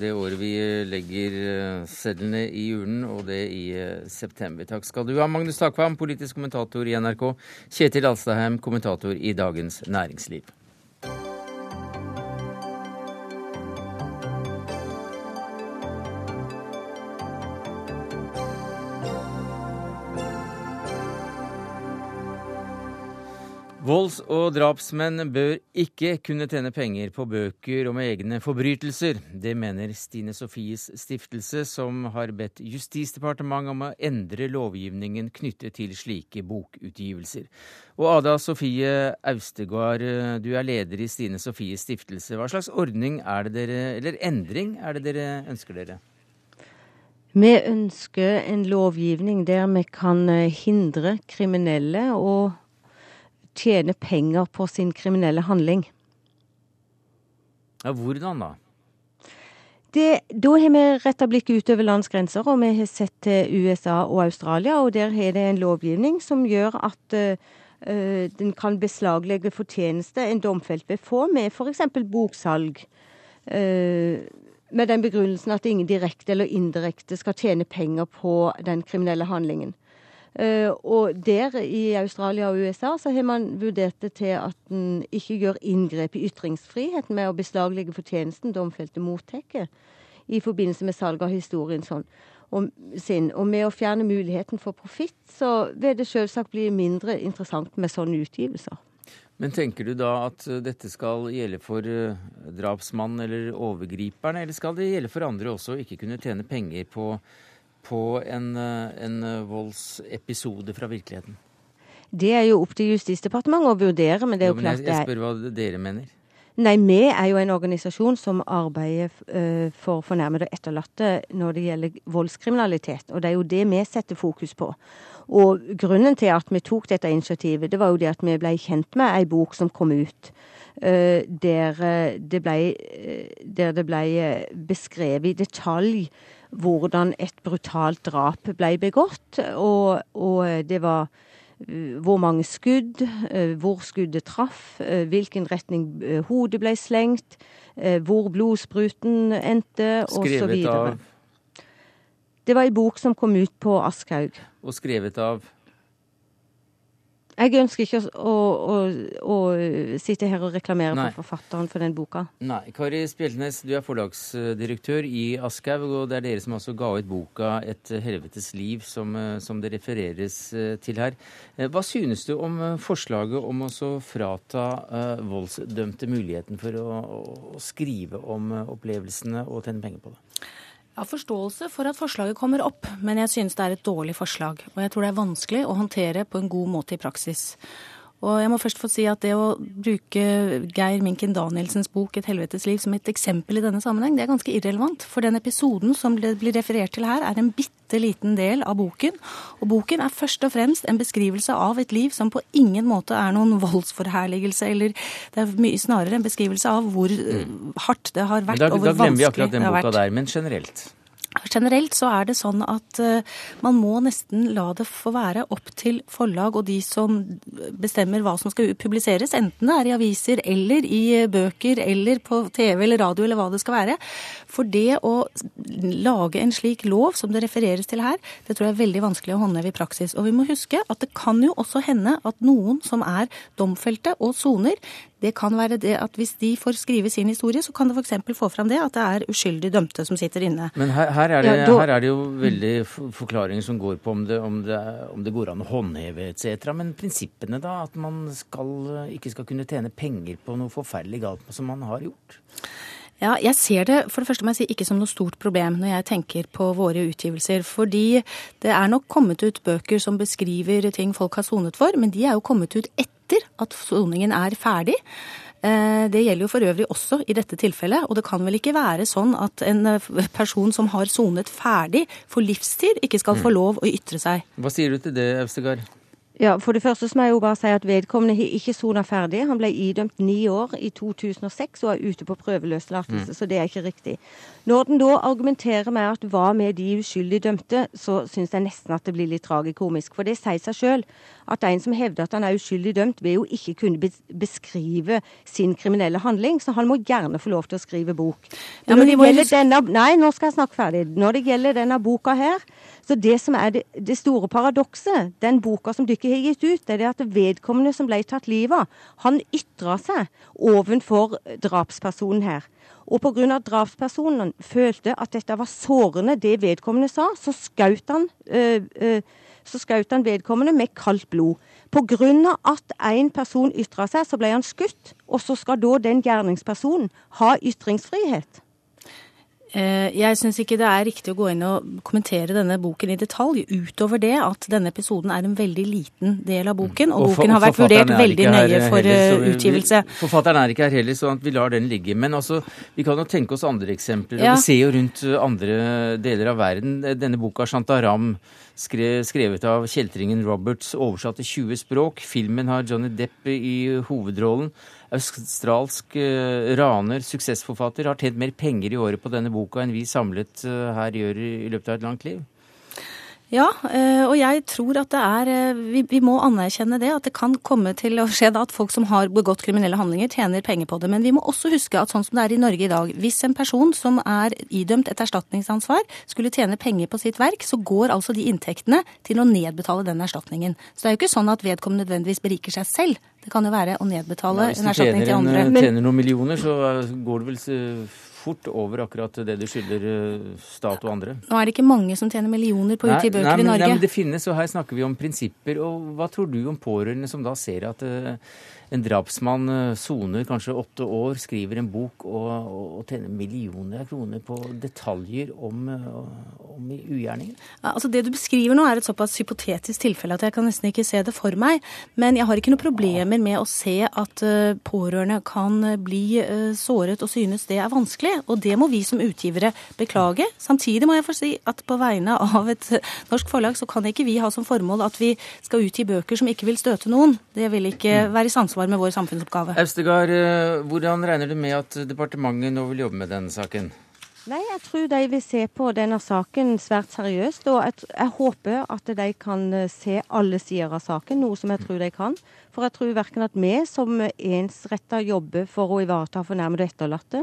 det året vi legger eh, sedlene i urnen, og det i eh, september. Takk skal du ha, Magnus Takvam, politisk kommentator i NRK, Kjetil Alstaheim, kommentator i Dagens Næringsliv. Volds- og drapsmenn bør ikke kunne tjene penger på bøker om egne forbrytelser. Det mener Stine Sofies stiftelse, som har bedt Justisdepartementet om å endre lovgivningen knyttet til slike bokutgivelser. Og Ada Sofie Austegard, du er leder i Stine Sofies stiftelse. Hva slags ordning er det dere, eller endring er det dere ønsker dere? Vi ønsker en lovgivning der vi kan hindre kriminelle og tjene penger på sin kriminelle handling. Ja, Hvordan da? Det, da har vi retta blikket utover landsgrenser, og vi har sett til USA og Australia. Og der har det en lovgivning som gjør at uh, den kan beslaglegge fortjeneste en domfelt vil få med f.eks. boksalg. Uh, med den begrunnelsen at ingen direkte eller indirekte skal tjene penger på den kriminelle handlingen. Eh, og der i Australia og USA så har man vurdert det til at en ikke gjør inngrep i ytringsfriheten med å beslaglegge fortjenesten domfelte mottar i forbindelse med salg av historien sånn, og, sin. Og med å fjerne muligheten for profitt, så vil det selvsagt bli mindre interessant med sånne utgivelser. Men tenker du da at eh, dette skal gjelde for uh, drapsmannen eller overgriperen, eller skal det gjelde for andre også, å ikke kunne tjene penger på på en, eh, en eh, voldsepisode fra virkeligheten? Det er jo opp til Justisdepartementet å vurdere, men det er jo, jo klart jeg, jeg spør hva dere mener. Nei, vi er jo en organisasjon som arbeider uh, for fornærmede og etterlatte når det gjelder voldskriminalitet. Og det er jo det vi setter fokus på. Og grunnen til at vi tok dette initiativet, det var jo det at vi ble kjent med ei bok som kom ut. Der, det ble, der det ble beskrevet i detalj hvordan et brutalt drap ble begått. Og, og det var eh, hvor mange skudd, eh, hvor skuddet traff, eh, hvilken retning hodet ble slengt, hvor blodspruten endte, osv. Det var ei bok som kom ut på Aschhaug. Og skrevet av? Jeg ønsker ikke å, å, å, sitte her og reklamere Nei. for forfatteren for den boka. Nei. Kari Spjeltnes, du er forlagsdirektør i Aschehoug, og det er dere som altså ga ut boka 'Et helvetes liv', som, som, det refereres eh, til her. Eh, hva synes du om eh, forslaget om å frata uh, voldsdømte muligheten for å, å skrive om opplevelsene og tjene penger på det? Jeg har forståelse for at forslaget kommer opp, men jeg synes det er et dårlig forslag. Og jeg tror det er vanskelig å håndtere på en god måte i praksis. Og jeg må først få si at det å bruke Geir Minken Danielsens bok 'Et helvetes liv' som et eksempel i denne sammenheng, det er ganske irrelevant. For den episoden som det blir referert til her, er en bitte liten del av boken. Og boken er først og fremst en beskrivelse av et liv som på ingen måte er noen voldsforherligelse, eller det er mye snarere en beskrivelse av hvor mm. hardt det har vært, da, og hvor vanskelig det har vært. Da glemmer vi akkurat den boka der, men generelt? Generelt så er det sånn at uh, man må nesten la det få være opp til forlag og de som bestemmer hva som skal publiseres, enten det er i aviser eller i bøker eller på TV eller radio eller hva det skal være. For det å lage en slik lov som det refereres til her, det tror jeg er veldig vanskelig å håndheve i praksis. Og vi må huske at det kan jo også hende at noen som er domfelte og soner, det kan være det at hvis de får skrive sin historie, så kan det f.eks. få fram det at det er uskyldig dømte som sitter inne. Men her, her, er, det, ja, da... her er, det, jo veldig forklaringer som går på om det, om det, om det går an å håndheve etc. Men prinsippene, da? At man skal, ikke skal kunne tjene penger på noe forferdelig galt som man har gjort? Ja, jeg ser det for det første må jeg si, ikke som noe stort problem når jeg tenker på våre utgivelser. Fordi det er nok kommet ut bøker som beskriver ting folk har sonet for, men de er jo kommet ut etter at soningen er ferdig. Eh, det gjelder jo for øvrig også i dette tilfellet. Og det kan vel ikke være sånn at en eh, person som har sonet ferdig for livstid, ikke skal få mm. lov å ytre seg. Hva sier du til det, Øvstegard? Ja, For det første så må jeg jo bare si at vedkommende har ikke sona ferdig. Han ble idømt ni år i 2006 og er ute på prøveløslatelse, mm. så det er ikke riktig. Når den da argumenterer med at hva med de uskyldig dømte, så syns jeg nesten at det blir litt tragikomisk. For det sier seg sjøl at en som hevder at han er uskyldig dømt, vil jo ikke kunne beskrive sin kriminelle handling, så han må gjerne få lov til å skrive bok. Ja, når det gjelder denne, nei, nå skal jeg snakke ferdig. Når det gjelder denne boka her, så det som er det, det store paradokset, den boka som dere har gitt ut, det er at vedkommende som ble tatt livet av, han ytra seg ovenfor drapspersonen her. Og pga. drapspersonen følte at dette var sårende, det vedkommende sa, så skjøt han, øh, øh, han vedkommende med kaldt blod. Pga. at en person ytra seg, så ble han skutt. Og så skal da den gjerningspersonen ha ytringsfrihet. Eh, jeg syns ikke det er riktig å gå inn og kommentere denne boken i detalj, utover det at denne episoden er en veldig liten del av boken, og, og boken har vært vurdert veldig nøye for heller, eh, utgivelse. Forfatteren er ikke her heller, så vi lar den ligge. Men altså, vi kan jo tenke oss andre eksempler. Ja. Vi ser jo rundt andre deler av verden. Denne boka 'Shantaram' skrevet av kjeltringen Roberts, oversatt til 20 språk. Filmen har Johnny Depp i hovedrollen australsk uh, raner, suksessforfatter, har tjent mer penger i året på denne boka enn vi samlet uh, her gjør i løpet av et langt liv? Ja, eh, og jeg tror at det er vi, vi, må anerkjenne det. At det kan komme til å skje da at folk som har begått kriminelle handlinger, tjener penger på det. Men vi må også huske at sånn som det er i Norge i dag, hvis en person som er idømt et erstatningsansvar, skulle tjene penger på sitt verk, så går altså de inntektene til å nedbetale den erstatningen. Så det er jo ikke sånn at vedkommende nødvendigvis beriker seg selv. Det kan jo være å nedbetale ja, en erstatning til andre. Hvis du tjener noen millioner, så går det vel fort over akkurat det du skylder eh, stat og andre. Nå er det ikke mange som tjener millioner på å utgi bøker nei, men, i Norge. Nei, men det finnes, og her snakker vi om prinsipper. Og hva tror du om pårørende som da ser at uh, en drapsmann eh, soner kanskje åtte år, skriver en bok og, og tjener millioner av kroner på detaljer om, eh, om ugjerningen? Altså det du beskriver nå er et såpass hypotetisk tilfelle at jeg kan nesten ikke se det for meg. Men jeg har ikke noen problemer med å se at pårørende kan bli såret og synes det er vanskelig. Og det må vi som utgivere beklage. Samtidig må jeg få si at på vegne av et norsk forlag så kan ikke vi ha som formål at vi skal utgi bøker som ikke vil støte noen. Det vil ikke mm. være i samsvar med vår samfunnsoppgave. Austegard, eh, hvordan regner du med at departementet nå vil jobbe med denne saken? Nei, Jeg tror de vil se på denne saken svært seriøst. Og jeg, jeg, håper at de kan eh, se alle sider av saken, noe som jeg tror de kan. For jeg tror verken at vi som ensretta jobber for å ivareta fornærmede og etterlatte,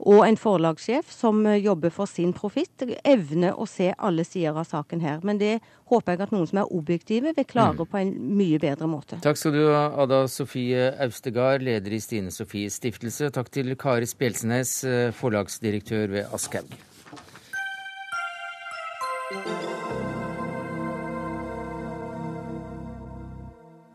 og en forlagssjef som jobber for sin profitt, evner å se alle sider av saken her. Men det håper jeg at noen som er objektive, vil klare mm. på en mye bedre måte. Takk skal du ha, Ada Sofie Austegard, leder i Stine Sofies stiftelse. Takk til Kari Spjelsenes, eh, forlagsdirektør ved Aschehoug.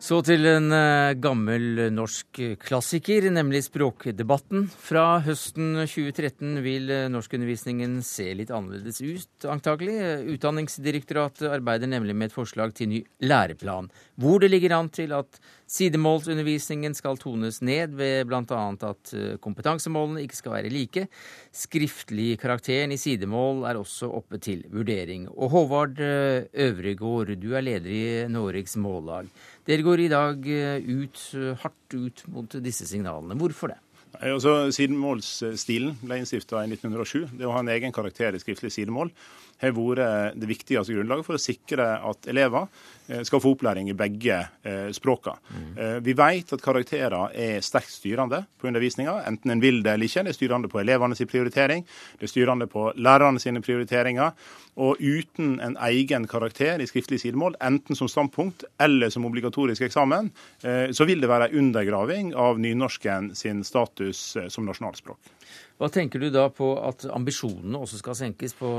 Så til en eh, gammel norsk klassiker, nemlig språkdebatten. Fra høsten 2013 vil eh, norskundervisningen se litt annerledes ut, antakelig. Utdanningsdirektoratet arbeider nemlig med et forslag til ny læreplan, hvor det ligger an til at sidemålsundervisningen skal tones ned ved bl.a. at eh, kompetansemålene ikke skal være like. Skriftlig karakteren i sidemål er også oppe til vurdering. Og Håvard Øvregård, du er leder i Noregs Mållag. Dere går i dag eh, ut, eh, hardt ut mot disse signalene. Hvorfor det? Altså, Sidemålsstilen ble innstifta i 1907. Det å ha en egen karakter i skriftlig sidemål har vært det viktigste grunnlaget for å sikre at elever eh, skal få opplæring i begge eh, språkene. Mm. Vi vet at karakterer er sterkt styrende på undervisninga, enten en vil det eller ikke. Det er styrende på elevenes prioritering, det er styrende på lærerne sine prioriteringer. Og uten en egen karakter i skriftlig sidemål, enten som standpunkt eller som obligatorisk eksamen, så vil det være undergraving av nynorsken sin status som nasjonalspråk. Hva tenker du da på at ambisjonene også skal senkes på,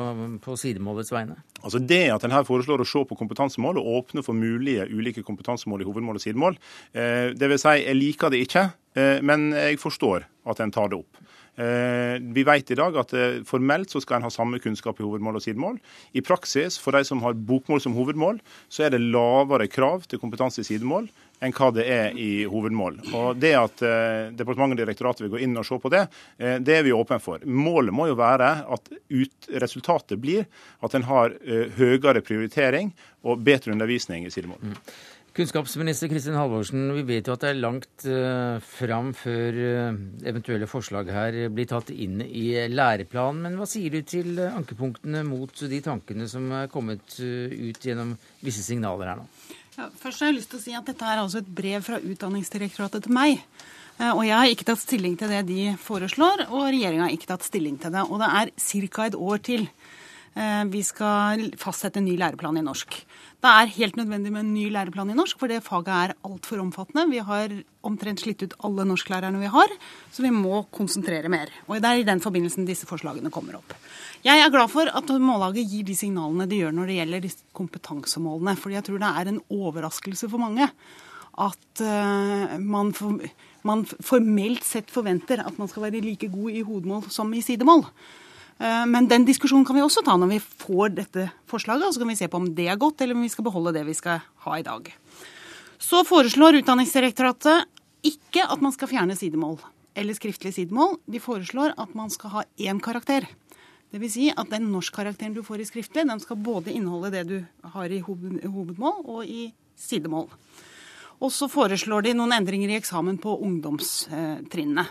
på sidemålets vegne? Altså Det at en her foreslår å se på kompetansemål og åpne for mulige ulike kompetansemål i hovedmål og sidemål, eh, det vil si jeg liker det ikke, eh, men jeg forstår at en tar det opp. Eh, vi vet i dag at eh, formelt så skal en ha samme kunnskap i hovedmål og sidemål. I praksis, for de som har bokmål som hovedmål, så er det lavere krav til kompetanse i sidemål enn hva det er i hovedmål. Og Det at eh, departementet og direktoratet vil gå inn og se på det, eh, det er vi åpne for. Målet må jo være at ut, resultatet blir at en har eh, høyere prioritering og bedre undervisning i sidemål. Mm. Kunnskapsminister Kristin Halvorsen, vi vet jo at det er langt uh, fram før uh, eventuelle forslag her blir tatt inn i læreplanen. Men hva sier du til ankepunktene mot de tankene som er kommet ut gjennom visse signaler her nå? Ja, først har jeg lyst til å si at Dette er altså et brev fra Utdanningsdirektoratet til meg. Eh, og Jeg har ikke tatt stilling til det de foreslår, og regjeringa har ikke tatt stilling til det. Og det er ca. et år til eh, vi skal fastsette en ny læreplan i norsk. Det er helt nødvendig med en ny læreplan i norsk, for det faget er altfor omfattende. Vi har omtrent slitt ut alle norsklærerne vi har, så vi må konsentrere mer. Og Det er i den forbindelsen disse forslagene kommer opp. Jeg er glad for at Mållaget gir de signalene de gjør når det gjelder kompetansemålene. fordi jeg tror det er en overraskelse for mange at uh, man, for, man, formelt sett forventer at man skal være like god i hodemål som i sidemål. Uh, men den diskusjonen kan vi også ta når vi får dette forslaget. og Så kan vi se på om det er godt, eller om vi skal beholde det vi skal ha i dag. Så foreslår Utdanningsdirektoratet ikke at man skal fjerne sidemål eller skriftlig sidemål. De foreslår at man skal ha én karakter. Dvs. Si at den norskkarakteren du får i skriftlig, den skal både inneholde det du har i hovedmål og i sidemål. Og så foreslår de noen endringer i eksamen på ungdomstrinnene.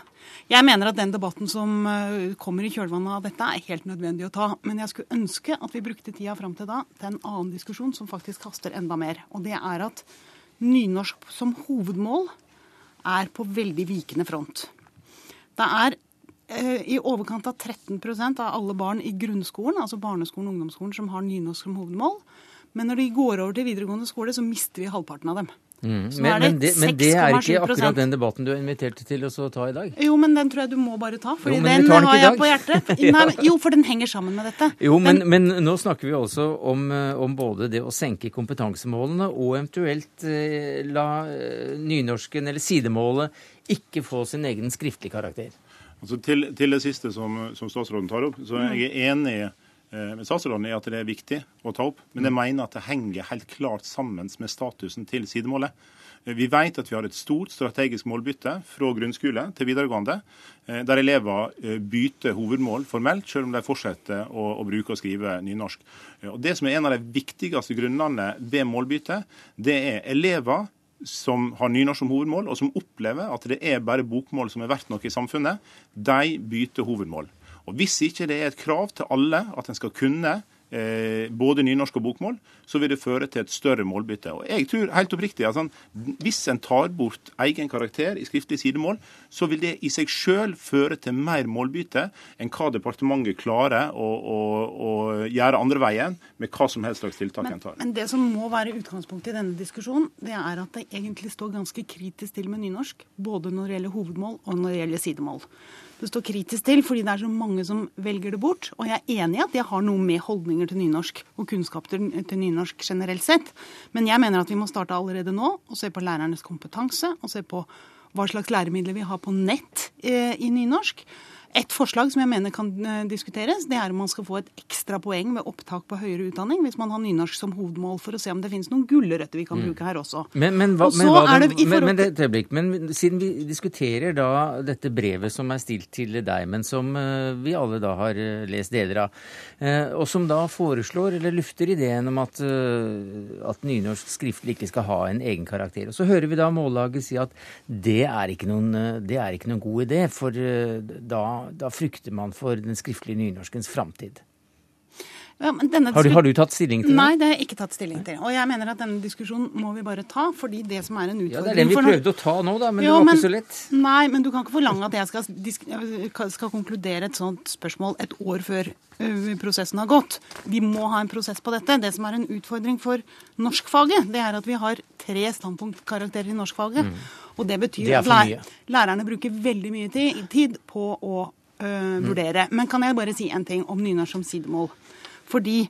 Jeg mener at den debatten som eh, kommer i kjølvannet av dette, er helt nødvendig å ta. Men jeg skulle ønske at vi brukte tida fram til da til en annen diskusjon som faktisk haster enda mer. Og det er at nynorsk som hovedmål er på veldig vikende front. Det er Eh, i overkant av 13% av alle barn i grunnskolen, altså barneskolen og ungdomsskolen, som har nynorsk som hovedmål. Men når de går over til videregående skole, så mister vi halvparten av dem. Mm. Men, men, det, men, det, er ikke akkurat den debatten du er invitert til å ta i dag? Jo, men den tror jeg du må bare ta. for den, den har jeg på hjertet. Nei, jo, for den henger sammen med dette. Jo, men, men nå snakker vi også om, eh, om, både det å senke kompetansemålene og eventuelt eh, la eh, nynorsken eller sidemålet ikke få sin egen skriftlige karakter. Altså til, til, det siste som, som, statsråden tar opp, så er jeg enig med statsråden er at det er viktig å ta opp. Men jeg mm. mener at det henger helt klart sammen med statusen til sidemålet. Eh, vi vet at vi har et stort strategisk målbytte fra grunnskole til videregående, eh, der elever bytter hovedmål formelt, selv om de fortsetter å, å bruke og skrive nynorsk. Og Det som er en av de viktigste grunnene ved målbytte, det er elever som har nynorsk som hovedmål, og som opplever at det er bare bokmål som er verdt noe i samfunnet, de bytter hovedmål. Og Hvis ikke det er et krav til alle at en skal kunne eh, både nynorsk og bokmål, så vil det føre til et større målbytte. Og jeg tror helt oppriktig at sånn, Hvis en tar bort egen karakter i skriftlig sidemål, så vil det i seg sjøl føre til mer målbytte enn hva departementet klarer å, å, å gjøre andre veien med hva som helst slags tiltak men, en tar. Men det som må være utgangspunktet i denne diskusjonen, det er at det egentlig står ganske kritisk til med nynorsk. Både når det gjelder hovedmål og når det gjelder sidemål det står kritisk til, fordi det er så mange som velger det bort. Og jeg er enig i at jeg har noe med holdninger til nynorsk og kunnskap til, nynorsk generelt sett. Men jeg mener at vi må starte allerede nå og se på lærernes kompetanse, og se på hva slags læremidler vi har på nett eh, i nynorsk. Et forslag som jeg mener kan eh, diskuteres, det er om man skal få et ekstra poeng ved opptak på høyere utdanning hvis man har nynorsk som hovedmål, for å se om det finnes noen gulrøtter vi kan Mm. bruke her også. Men, men, hva, Og men, hva det forhold men, det, et øyeblikk, men siden vi diskuterer da dette brevet som er stilt til deg, men som eh, vi alle da har eh, lest deler av, og som da foreslår eller lufter ideen om at, at nynorsk skriftlig ikke skal ha en egen karakter. Og så hører vi da Mållaget si at det er ikke noen, det er ikke noen god idé, for da, da frykter man for den skriftlige nynorskens framtid. Ja, Har du, har du tatt stilling til det? Nei, det har jeg ikke tatt stilling til. Og jeg mener at denne diskusjonen må vi bare ta, fordi det som er en utfordring Ja, Det er den vi prøvde å ta nå, da, men Jo, det var men- ikke så lett. Nei, men du kan ikke forlange at jeg skal, skal konkludere et sånt spørsmål et år før prosessen har gått. Vi må ha en prosess på dette. Det som er en utfordring for norskfaget, det er at vi har tre standpunktkarakterer i norskfaget. Og det betyr Det at lær, lærerne bruker veldig mye tid, tid på å øh, vurdere. Men kan jeg bare si en ting om nynorsk som sidemål? Fordi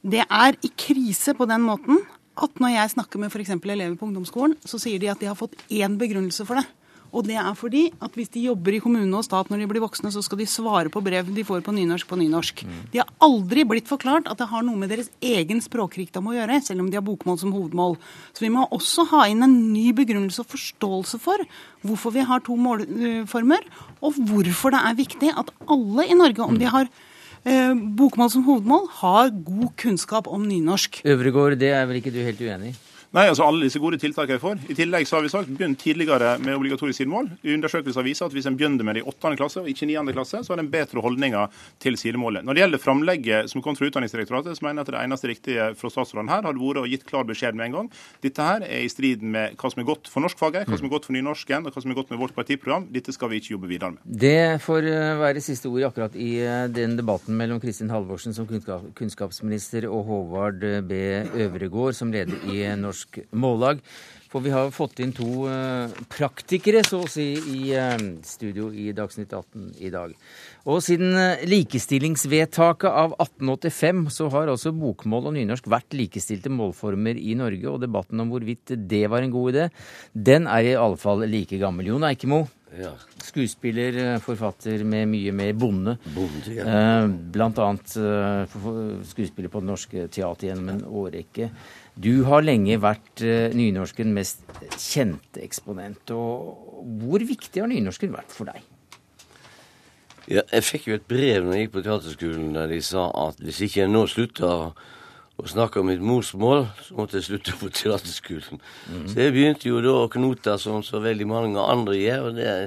det er i krise på den måten at når jeg snakker med f.eks. elever på ungdomsskolen, så sier de at de har fått én begrunnelse for det. Og det er fordi at hvis de jobber i kommune og stat når de blir voksne, så skal de svare på brev de får på nynorsk på nynorsk. De har aldri blitt forklart at det har noe med deres egen språkrikdom å gjøre, selv om de har bokmål som hovedmål. Så vi må også ha inn en ny begrunnelse og forståelse for hvorfor vi har to målformer, og hvorfor det er viktig at alle i Norge, om de har eh, bokmål som hovedmål, har god kunnskap om nynorsk. Øvregård, det er vel ikke du helt uenig i? Nei, altså Alle disse gode tiltakene jeg får. I tillegg så har vi sagt begynn tidligere med obligatorisk sidemål. Undersøkelser viser at hvis en begynner med det i 8. klasse og ikke 9. klasse, så har en bedre holdninger til sidemålet. Når det gjelder framlegget som kom fra Utdanningsdirektoratet, så mener jeg at det eneste riktige fra statsråden her hadde vært å gitt klar beskjed med en gang. Dette her er i strid med hva som er godt for norskfaget, hva som er godt for nynorsken og hva som er godt med vårt partiprogram. Dette skal vi ikke jobbe videre med. Det får eh, være siste ord akkurat i eh, den debatten mellom Kristin Halvorsen som kunnskapsminister og Håvard B. Øvregård som leder i eh, Norsk Mållag. For vi har fått inn to eh, praktikere, så å si, i eh, studio i Dagsnytt 18 i dag. Og siden eh, likestillingsvedtaket av 1885, så har altså bokmål og nynorsk vært likestilte målformer i Norge, og debatten om hvorvidt det var en god idé, den er i alle fall like gammel. Jon Eikemo, Ja. skuespiller, forfatter med mye mer bonde. Bonde, ja. Blant annet skuespiller på Det Norske Teatret gjennom en årrekke. Du har lenge vært Nynorsken nynorskens mest kjente eksponent. og Hvor viktig har nynorsken vært for deg? Ja, jeg fikk jo et brev når jeg gikk på teaterskolen der de sa at hvis ikke jeg nå slutta å, snakke om mitt morsmål, så måtte jeg slutte på teaterskolen. Så jeg begynte jo da å knote som så veldig mange andre gjør. og det er,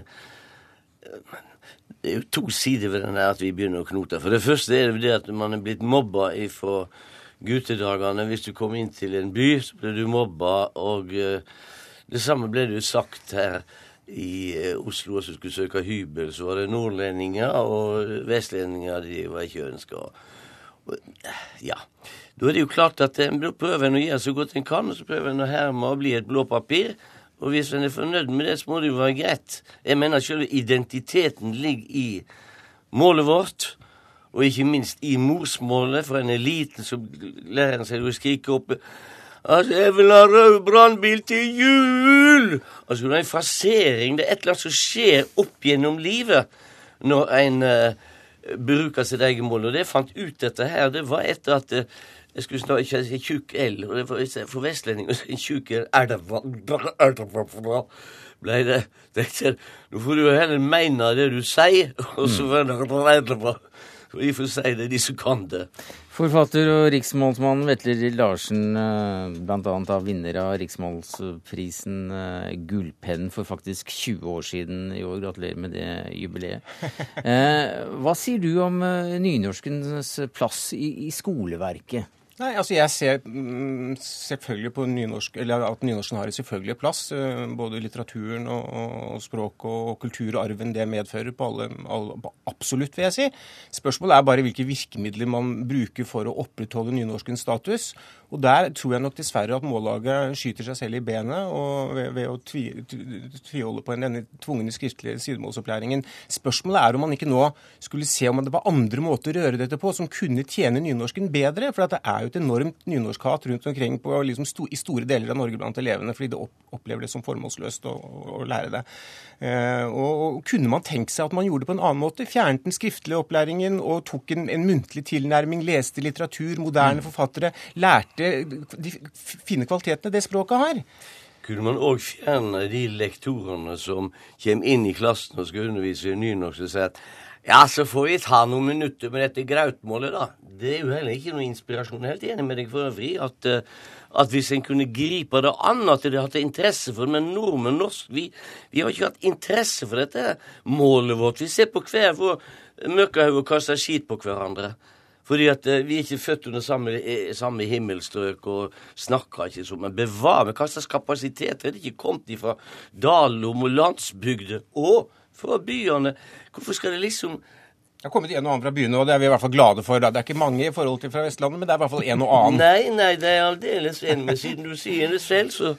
det er jo to sider ved den der at vi begynner å knote. For det første er det det at man er blitt mobba ifra guttedagene. Hvis du kom inn til en by, så ble du mobba, og eh, det samme ble det jo sagt her i eh, Oslo som skulle søke hybel, så var det nordlendinger og vestlendinger de var ikke ønska. Ja. Da er det jo klart at en prøver en å gjøre så godt en kan, og så prøver en å herme og bli et blå papir. Og hvis en er fornøyd med det, så må det jo være greit. Jeg mener selve identiteten ligger i målet vårt, og ikke minst i morsmålet. For en er liten, så lærer seg å skrike opp Altså, jeg vil ha rød brannbil til jul! Altså, det er en frasering. Det er et eller annet som skjer opp gjennom livet når en uh, bruker sitt eget mål. Og det jeg fant ut dette her, det var etter at uh, jeg skulle snart ikke si tjukk L. Og det var for vestlendinger en tjukk L det det ble det jeg, Nå får du heller mene det du sier, og så får det er de Vi får si det, de som kan det. Forfatter og riksmålsmann Vetle Larsen, bl.a. blant annet av vinner av Riksmålsprisen eh, Gullpennen for faktisk 20 år siden i år. Gratulerer med det jubileet. Eh, Hva sier du om eh, nynorskens plass i, i skoleverket? Nei, altså Jeg ser mm, selvfølgelig på nynorsk, eller at nynorsken har en selvfølgelig plass. eh, Både litteraturen og, og språk og og arven det medfører på alle, alle Absolutt, vil jeg si. Spørsmålet er bare hvilke virkemidler man bruker for å opprettholde nynorskens status. Og der tror jeg nok dessverre at Mållaget skyter seg selv i benet og ved, ved å tvi, tviholde på denne tvungne skriftlige sidemålsopplæringen. Spørsmålet er om man ikke nå skulle se om det var andre måter å gjøre dette på som kunne tjene nynorsken bedre. For at det er er jo et enormt nynorskhat rundt omkring på, liksom, sto, i store deler av Norge blant elevene, fordi de opp, opplever det som formålsløst å, å, å lære det. Eh, og, og, Kunne man tenkt seg at man gjorde det på en annen måte? Fjernet den skriftlige opplæringen og tok en, en muntlig tilnærming, leste litteratur, moderne mm. forfattere, lærte de fine kvalitetene det språket har? kunne man òg fjerne de lektorene som kommer inn i klassen og skal undervise i nynorsk og sier at ja, så får vi ta noen minutter med dette grautmålet, da. Det er jo heller ikke noe inspirasjon. Helt enig med deg for øvrig at, eh, at hvis en kunne gripe det an, at de hadde interesse for det. Men nordmenn norsk, vi, vi, har ikke hatt interesse for dette målet vårt. Vi ser på hver vår møkkahaug og kaster skit på hverandre. Fordi at eh, vi er ikke født under samme, eh, samme himmelstrøk og snakker ikke sånn. Men bevar med hva slags kapasitet er det ikke kommet fra dalom og landsbygder og fra byene? Hvorfor skal det liksom det har kommet en og annen fra byene, og det er vi i hvert fall glade for. Da. Det er ikke mange i forhold til fra Vestlandet, men det er i hvert fall en og annen. Nei, nei, det er aldeles enig med siden du sier det selv, så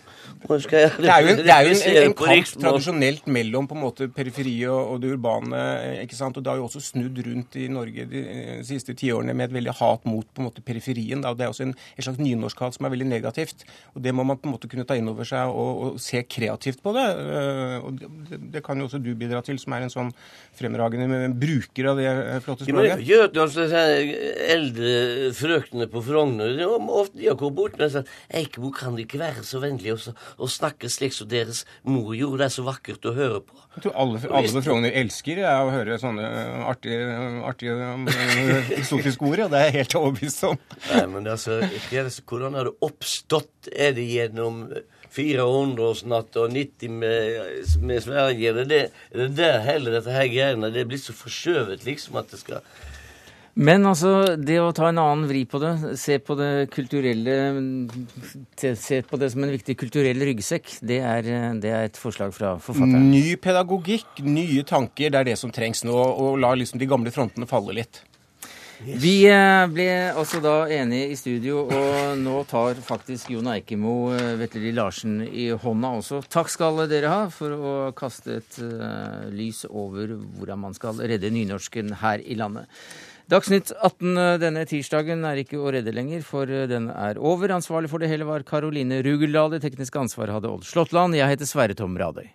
Det er jo, det er jo en, en, kamp tradisjonelt mellom på en måte periferiet og, det urbane. ikke sant? Og det har jo også snudd rundt i Norge de, de siste tiårene med et veldig hat mot på en måte periferien. Da. Det er også en, en slags nynorskhat som er veldig negativt. og Det må man på en måte kunne ta inn over seg og, og se kreativt på det. Eh, og det, det, kan jo også du bidra til, som er en sånn fremragende bruker av det Eh, flotte språket? Ja, disse eldre frøkene på Frogner de har kommet bort og sagt Eikebo, kan de ikke være så vennlige å snakke slik som deres mor gjorde? Det er så vakkert å høre på. Jeg tror alle, alle på Frogner elsker å høre sånne artige, artige eh, eksotiske ord, og det er jeg helt overbevist om. Nei, men altså, hvordan har det oppstått? Er det gjennom 400-årsnatt og 90 med, med Sverige. Det, det, det der hele dette her greiene det er blitt så forskjøvet liksom at det skal men altså, det å ta en annen vri på det, se på det kulturelle Se på det som en viktig kulturell ryggsekk, det er, det er et forslag fra forfatteren. Ny pedagogikk, nye tanker, det er det som trengs nå. Og la liksom de gamle frontene falle litt. Vi eh, ble altså da enige i studio, og nå tar faktisk Jon Eikemo eh, Vetleli Larsen i hånda også. Takk skal dere ha for å kaste et uh, lys over hvordan man skal redde nynorsken her i landet. Dagsnytt 18 denne tirsdagen er ikke å redde lenger, for den er over. Ansvarlig for det hele var Karoline Rugeldal. Det tekniske ansvaret hadde Odd Slåttland. Jeg heter Sverre Tom Radøy.